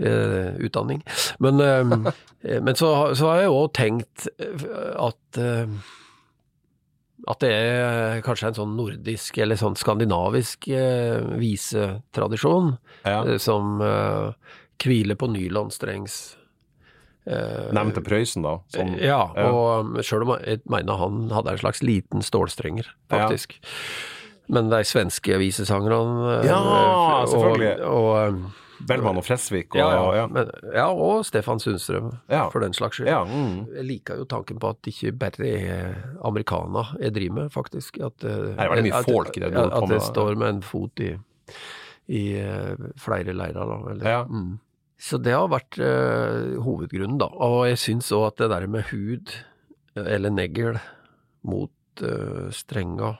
uh, utdanning. Men, uh, men så, så har jeg òg tenkt eh, at eh, at det er kanskje en sånn nordisk eller sånn skandinavisk eh, visetradisjon Ja. eh, som eh, hviler på nylonstrengs. Eh, Nevnte Prøysen, da. Som, ja, og sjøl om jeg mener han hadde en slags liten stålstrenger, faktisk. Men de svenske visesangerne eh, Ja, selvfølgelig. Og, og, Bellman og Fresvik og ja, ja, ja. Men, ja, og Stefan Sundstrøm, Ja. for den slags skyld. Ja, mm. Jeg liker jo tanken på at det ikke bare er americana jeg driver med, faktisk. At, eh, Det er veldig mye at- folk i det du på At det med. står med en fot i, i eh, flere leirer, da. Eller, Ja. mm. Så det har vært eh, hovedgrunnen, da. Og jeg syns òg at det der med hud, eh, eller negl, mot uh, strenga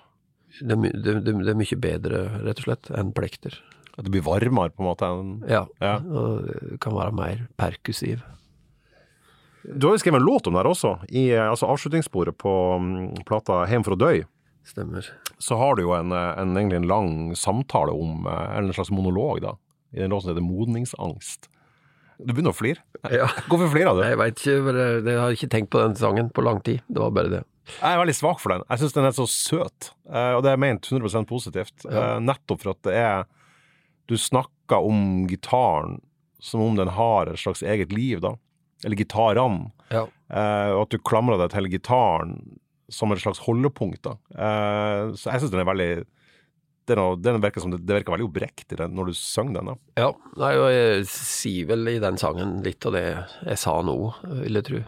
det, er my- det, det, det er mye bedre, rett og slett, enn plekter. At det blir varmere, på en måte. Ja. Ja. Og kan være mer perkussiv. Du har jo skrevet en låt om det her også. I eh, altså, avslutningssporet på mm, plata 'Heim for å dø' Stemmer. så har du jo en, eh, en, egentlig en lang samtale om, eh, eller en slags monolog, da, i den låten som heter 'Modningsangst'. Du begynner å flire. Ja. Hvorfor flirer du? Jeg veit ikke, jeg har ikke tenkt på den sangen på lang tid. Det var bare det. Jeg er veldig svak for den. Jeg syns den er så søt, og det er ment 100% positivt. Ja. Nettopp for at det er Du snakker om gitaren som om den har et slags eget liv, da. Eller gitarene. Ja. Eh, og at du klamrer deg til gitaren som et slags holdepunkt, da. Eh, så jeg syns den er veldig det, er- den virker som det, det virker veldig oppriktig når du synger den. da. Ja, nei, og jeg sier vel i den sangen litt av det jeg sa nå, vil jeg tro.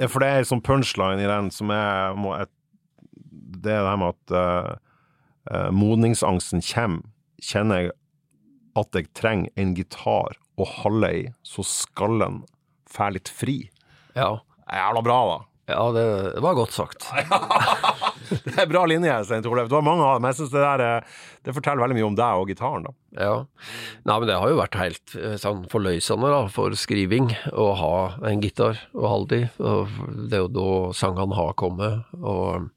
Ja, For det er en sånn punchline i den som er må, et, Det er det her med at uh, modningsangsten kommer, kjenner jeg at jeg trenger en gitar å holde i, så skallen får litt fri. Ja, Jævla bra, da. ja det, det var godt sagt. Det er bra linje, Stein Torleif. Du har mange av dem. Jeg synes det der eh, Det forteller veldig mye om deg og gitaren, da. Ja. Nei, men det har jo vært helt eh, sånn forløsende da, for skriving å ha en gitar å holde i. Det er jo da sangene har kommet, og,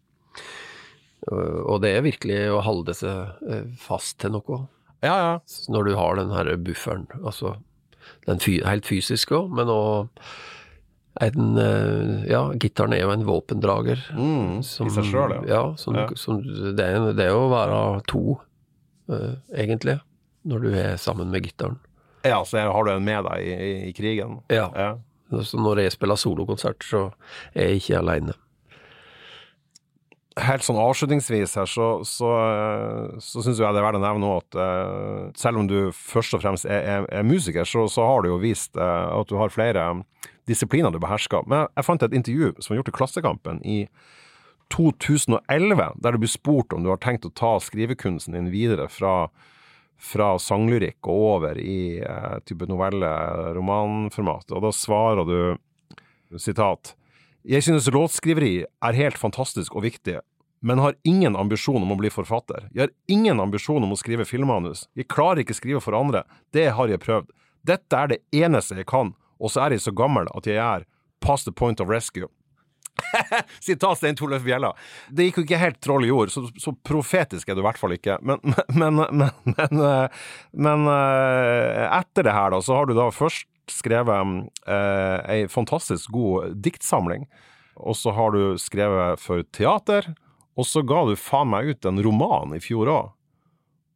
og det er virkelig å holde seg eh, fast til noe. Ja, ja. Når du har den her bufferen, altså den helt fysiske òg, men òg en eh, Ja, gitaren er jo en våpendrager. Mm, som- I seg sjøl, ja. Ja, som, Ja. som det, er, det er jo å være to, uh, egentlig, når du er sammen med gitaren. Ja, så har du en med deg i, i, i krigen. Ja. Ja. Så når jeg spiller solokonsert, så er jeg ikke aleine. Helt sånn avslutningsvis her, så, så, eh, så syns jeg det er verdt å nevne at uh, selv om du først og fremst er, er, er musiker, så, så har du jo vist uh, at du har flere disipliner du behersker. Men jeg fant et intervju som var gjort i Klassekampen i 2011, der du blir spurt om du har tenkt å ta skrivekunsten din videre fra, fra sanglyrikk og over i eh, type novelle-romanformat. Og da svarer du sitat jeg synes låtskriveri er helt fantastisk og viktig, men har ingen ambisjon om å bli forfatter. Jeg har ingen ambisjon om å skrive filmmanus. Jeg klarer ikke skrive for andre. Det har jeg prøvd. Dette er det eneste jeg kan, og så er jeg så gammel at jeg er past the point of rescue. Sitat Stein Torleif Bjella. Det gikk jo ikke helt troll i jord, så, så profetisk er du i hvert fall ikke. Men, men, men, men, eh, eh, etter det her, da, så har du da først skrevet eh, ei fantastisk god diktsamling. Og så har du skrevet for teater, og så ga du faen meg ut en roman i fjor òg.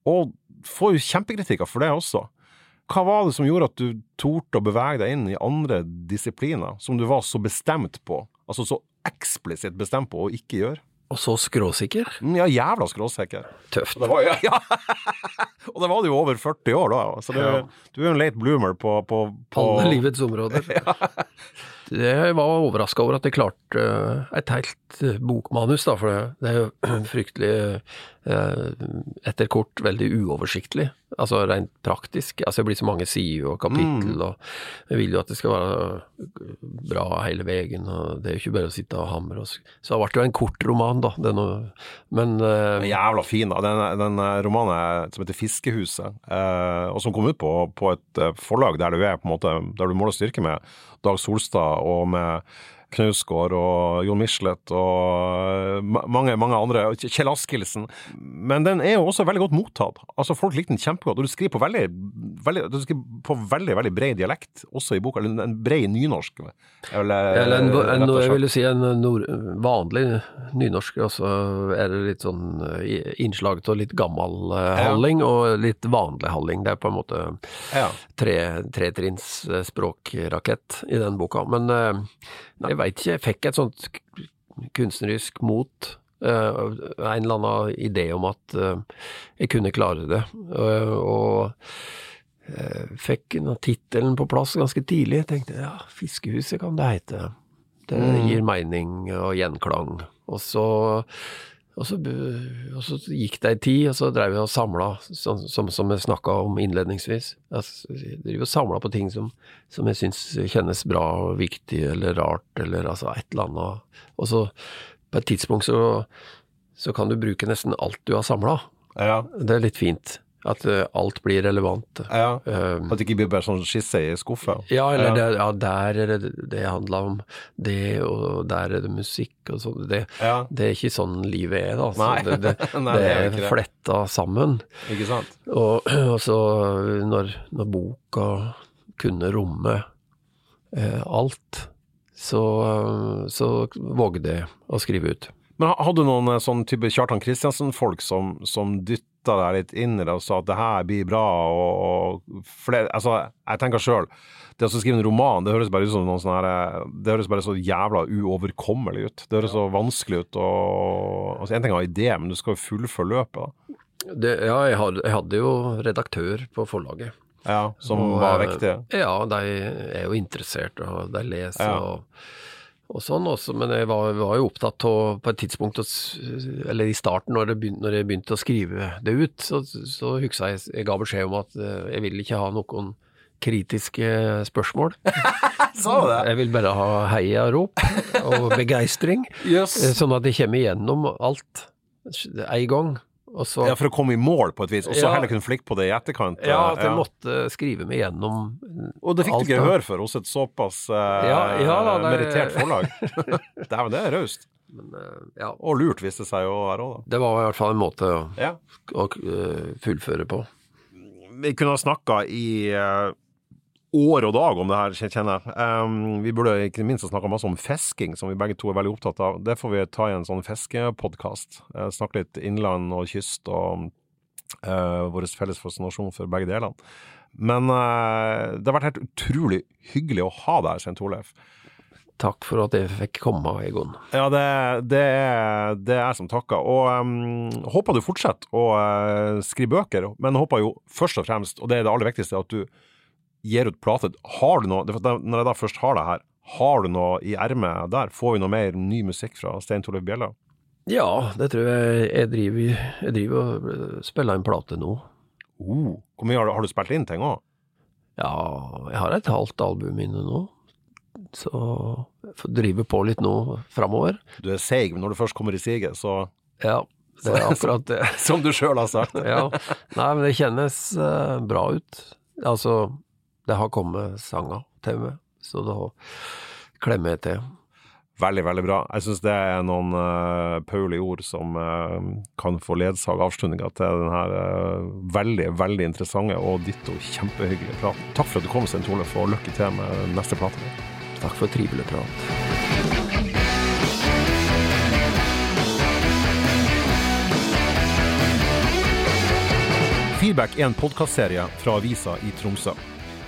Og får jo kjempekritikker for det også. Hva var det som gjorde at du torde å bevege deg inn i andre disipliner, som du var så bestemt på? Altså så eksplisitt bestemt på å ikke gjøre? Og så skråsikker. Mm, Ja, jævla skråsikker. Tøft. Det var, ja, ja. Og det var du over 40 år da, så det, Ja. du er jo en late bloomer på, på, på Alle livets områder. Jeg var overraska over at jeg klarte eh, et helt eh, bokmanus, da, for det, det er jo fryktelig eh, etter kort veldig uoversiktlig. Altså rent praktisk. Altså det blir så mange sider og kapittel, og jeg vil jo at det skal være bra hele veien. og Det er jo ikke bare å sitte og hamre. Så det ble jo en kort roman, da. Er noe, men uh, Jævla fin. da. Den, den eh, romanen som heter 'Fiskehuset', uh, og som kom ut på, på et eh, forlag der du er på en måte, der du måler styrke med Dag Solstad og med Knausgård og Jon Michelet og eh, mange, mange andre. Kjell Askildsen. Men den er jo også veldig godt mottatt. Altså Folk likte den kjempegodt. Og du skriver på veldig, veldig, du skriver på veldig, veldig bred dialekt, også i boka. Eller en bred nynorsk. Eller, Eller en, en, jeg vil jo si en nord, vanlig nynorsk, og så er det litt sånn eh, innslag av litt gammel halling Ja. og litt vanlig halling. Det er på en måte Ja. tre, tretrinns eh, språkrakett i den boka. Men eh, nei, jeg veit ikke, jeg fikk et sånt kunstnerisk mot. Uh, en eller annen idé om at uh, jeg kunne klare det. Uh, og fikk tittelen på plass ganske tidlig. Tenkte ja, Fiskehuset kan det hete. Det gir mening og gjenklang. Og så, og så, og så gikk det ei tid, og så drev jeg og samla, som, som, som jeg snakka om innledningsvis. Jeg driver og samla på ting som, som jeg syns kjennes bra og viktig eller rart, eller altså et eller annet. Og så på et tidspunkt så, så kan du bruke nesten alt du har samla. Ja. Det er litt fint. At eh, alt blir relevant. ja. um, At det ikke blir bare sånn skisse i skuffa. ja, eller Ja. Det, ja, der er det det handler om det, og der er det musikk og sånn. Det, Ja, det er ikke sånn livet er, da. Så Nei. Det, det, Nei, det er er fletta sammen. ikke sant? Og, og så når, når boka kunne romme eh, alt, så, så vågde jeg å skrive ut. Men ha- hadde du noen eh, sånn type Kjartan Kristiansen-folk som, som dytta deg litt inn i det og sa at det her blir bra, og, og flere Altså, jeg tenker sjøl, det å skrive en roman, det høres bare ut som noen sånne her eh, Det høres bare så jævla uoverkommelig ut. Det høres så vanskelig ut og Altså, en ting å ha idé, men du skal jo fullføre løpet. Det, ja, jeg hadde, jeg hadde jo redaktør på forlaget. Ja, som Og, var eh, viktig. Ja, de er jo interessert, og de leser Ja. og, og sånn også. Men jeg var, var jo opptatt av på et tidspunkt, eller i starten når jeg begynte, når jeg begynte å skrive det ut, så, så huska jeg jeg ga beskjed om at eh, jeg vil ikke ha noen kritiske spørsmål. Jeg vil bare ha heiarop og begeistring, Jøss. eh, sånn at jeg kommer igjennom alt en gang. Så Ja, for å komme i mål på et vis, og så Ja. heller kunne flikke på det i etterkant. Ja, at jeg jeg måtte skrive meg gjennom Og det fikk du ikke høre for hos et såpass uh, Ja, ja da, det- merittert forlag. Dæven, det er raust. Uh, eh, ja, Og lurt, viste det seg å være òg, da. det var i hvert fall en måte å, Ja. å uh, fullføre på. Vi kunne ha snakka i eh, år og dag om det her, kjenner jeg. Um, vi burde ikke minst ha snakka masse om fisking, som vi begge to er veldig opptatt av. Det får vi ta i en sånn fiskepodkast. Uh, snakke litt innland og kyst og uh, vår felles fascinasjon for begge delene. Men uh, det har vært helt utrolig hyggelig å ha deg her, Svein Torleif. Takk for at jeg fikk komme, Egon. Ja, det, det, er, det er jeg som takker. Og um, håper du fortsetter å uh, skrive bøker, men håper jo først og fremst, og det er det aller viktigste, at du gir ut plate. Har du noe, når jeg da først har deg her, har du noe i ermet der? Får vi noe mer ny musikk fra Stein Torleif Bjella? Ja, det tror jeg jeg driver, jeg driver og eh, spiller en plate nå. Oh, hvor mye har du, har du spilt inn ting òg? Ja, jeg har et halvt album inne nå. Så jeg får drive på litt nå framover. Du er seig, men når du først kommer i siget, så Ja, det er akkurat det. Som du sjøl har sagt. Ja. Nei, men det kjennes eh, bra ut. Altså, det har kommet sanger til meg, så da klemmer jeg til. Veldig, veldig bra. Jeg syns det er noen uh, paulige ord som uh, kan få ledsage avslutninga til denne her eh, veldig, veldig interessante og ditto kjempehyggelige praten. Takk for at du kom, Stein Torleif, og lykke til med neste plate. Takk for trivelig prat. Feedback er en podkastserie fra avisa i Tromsø.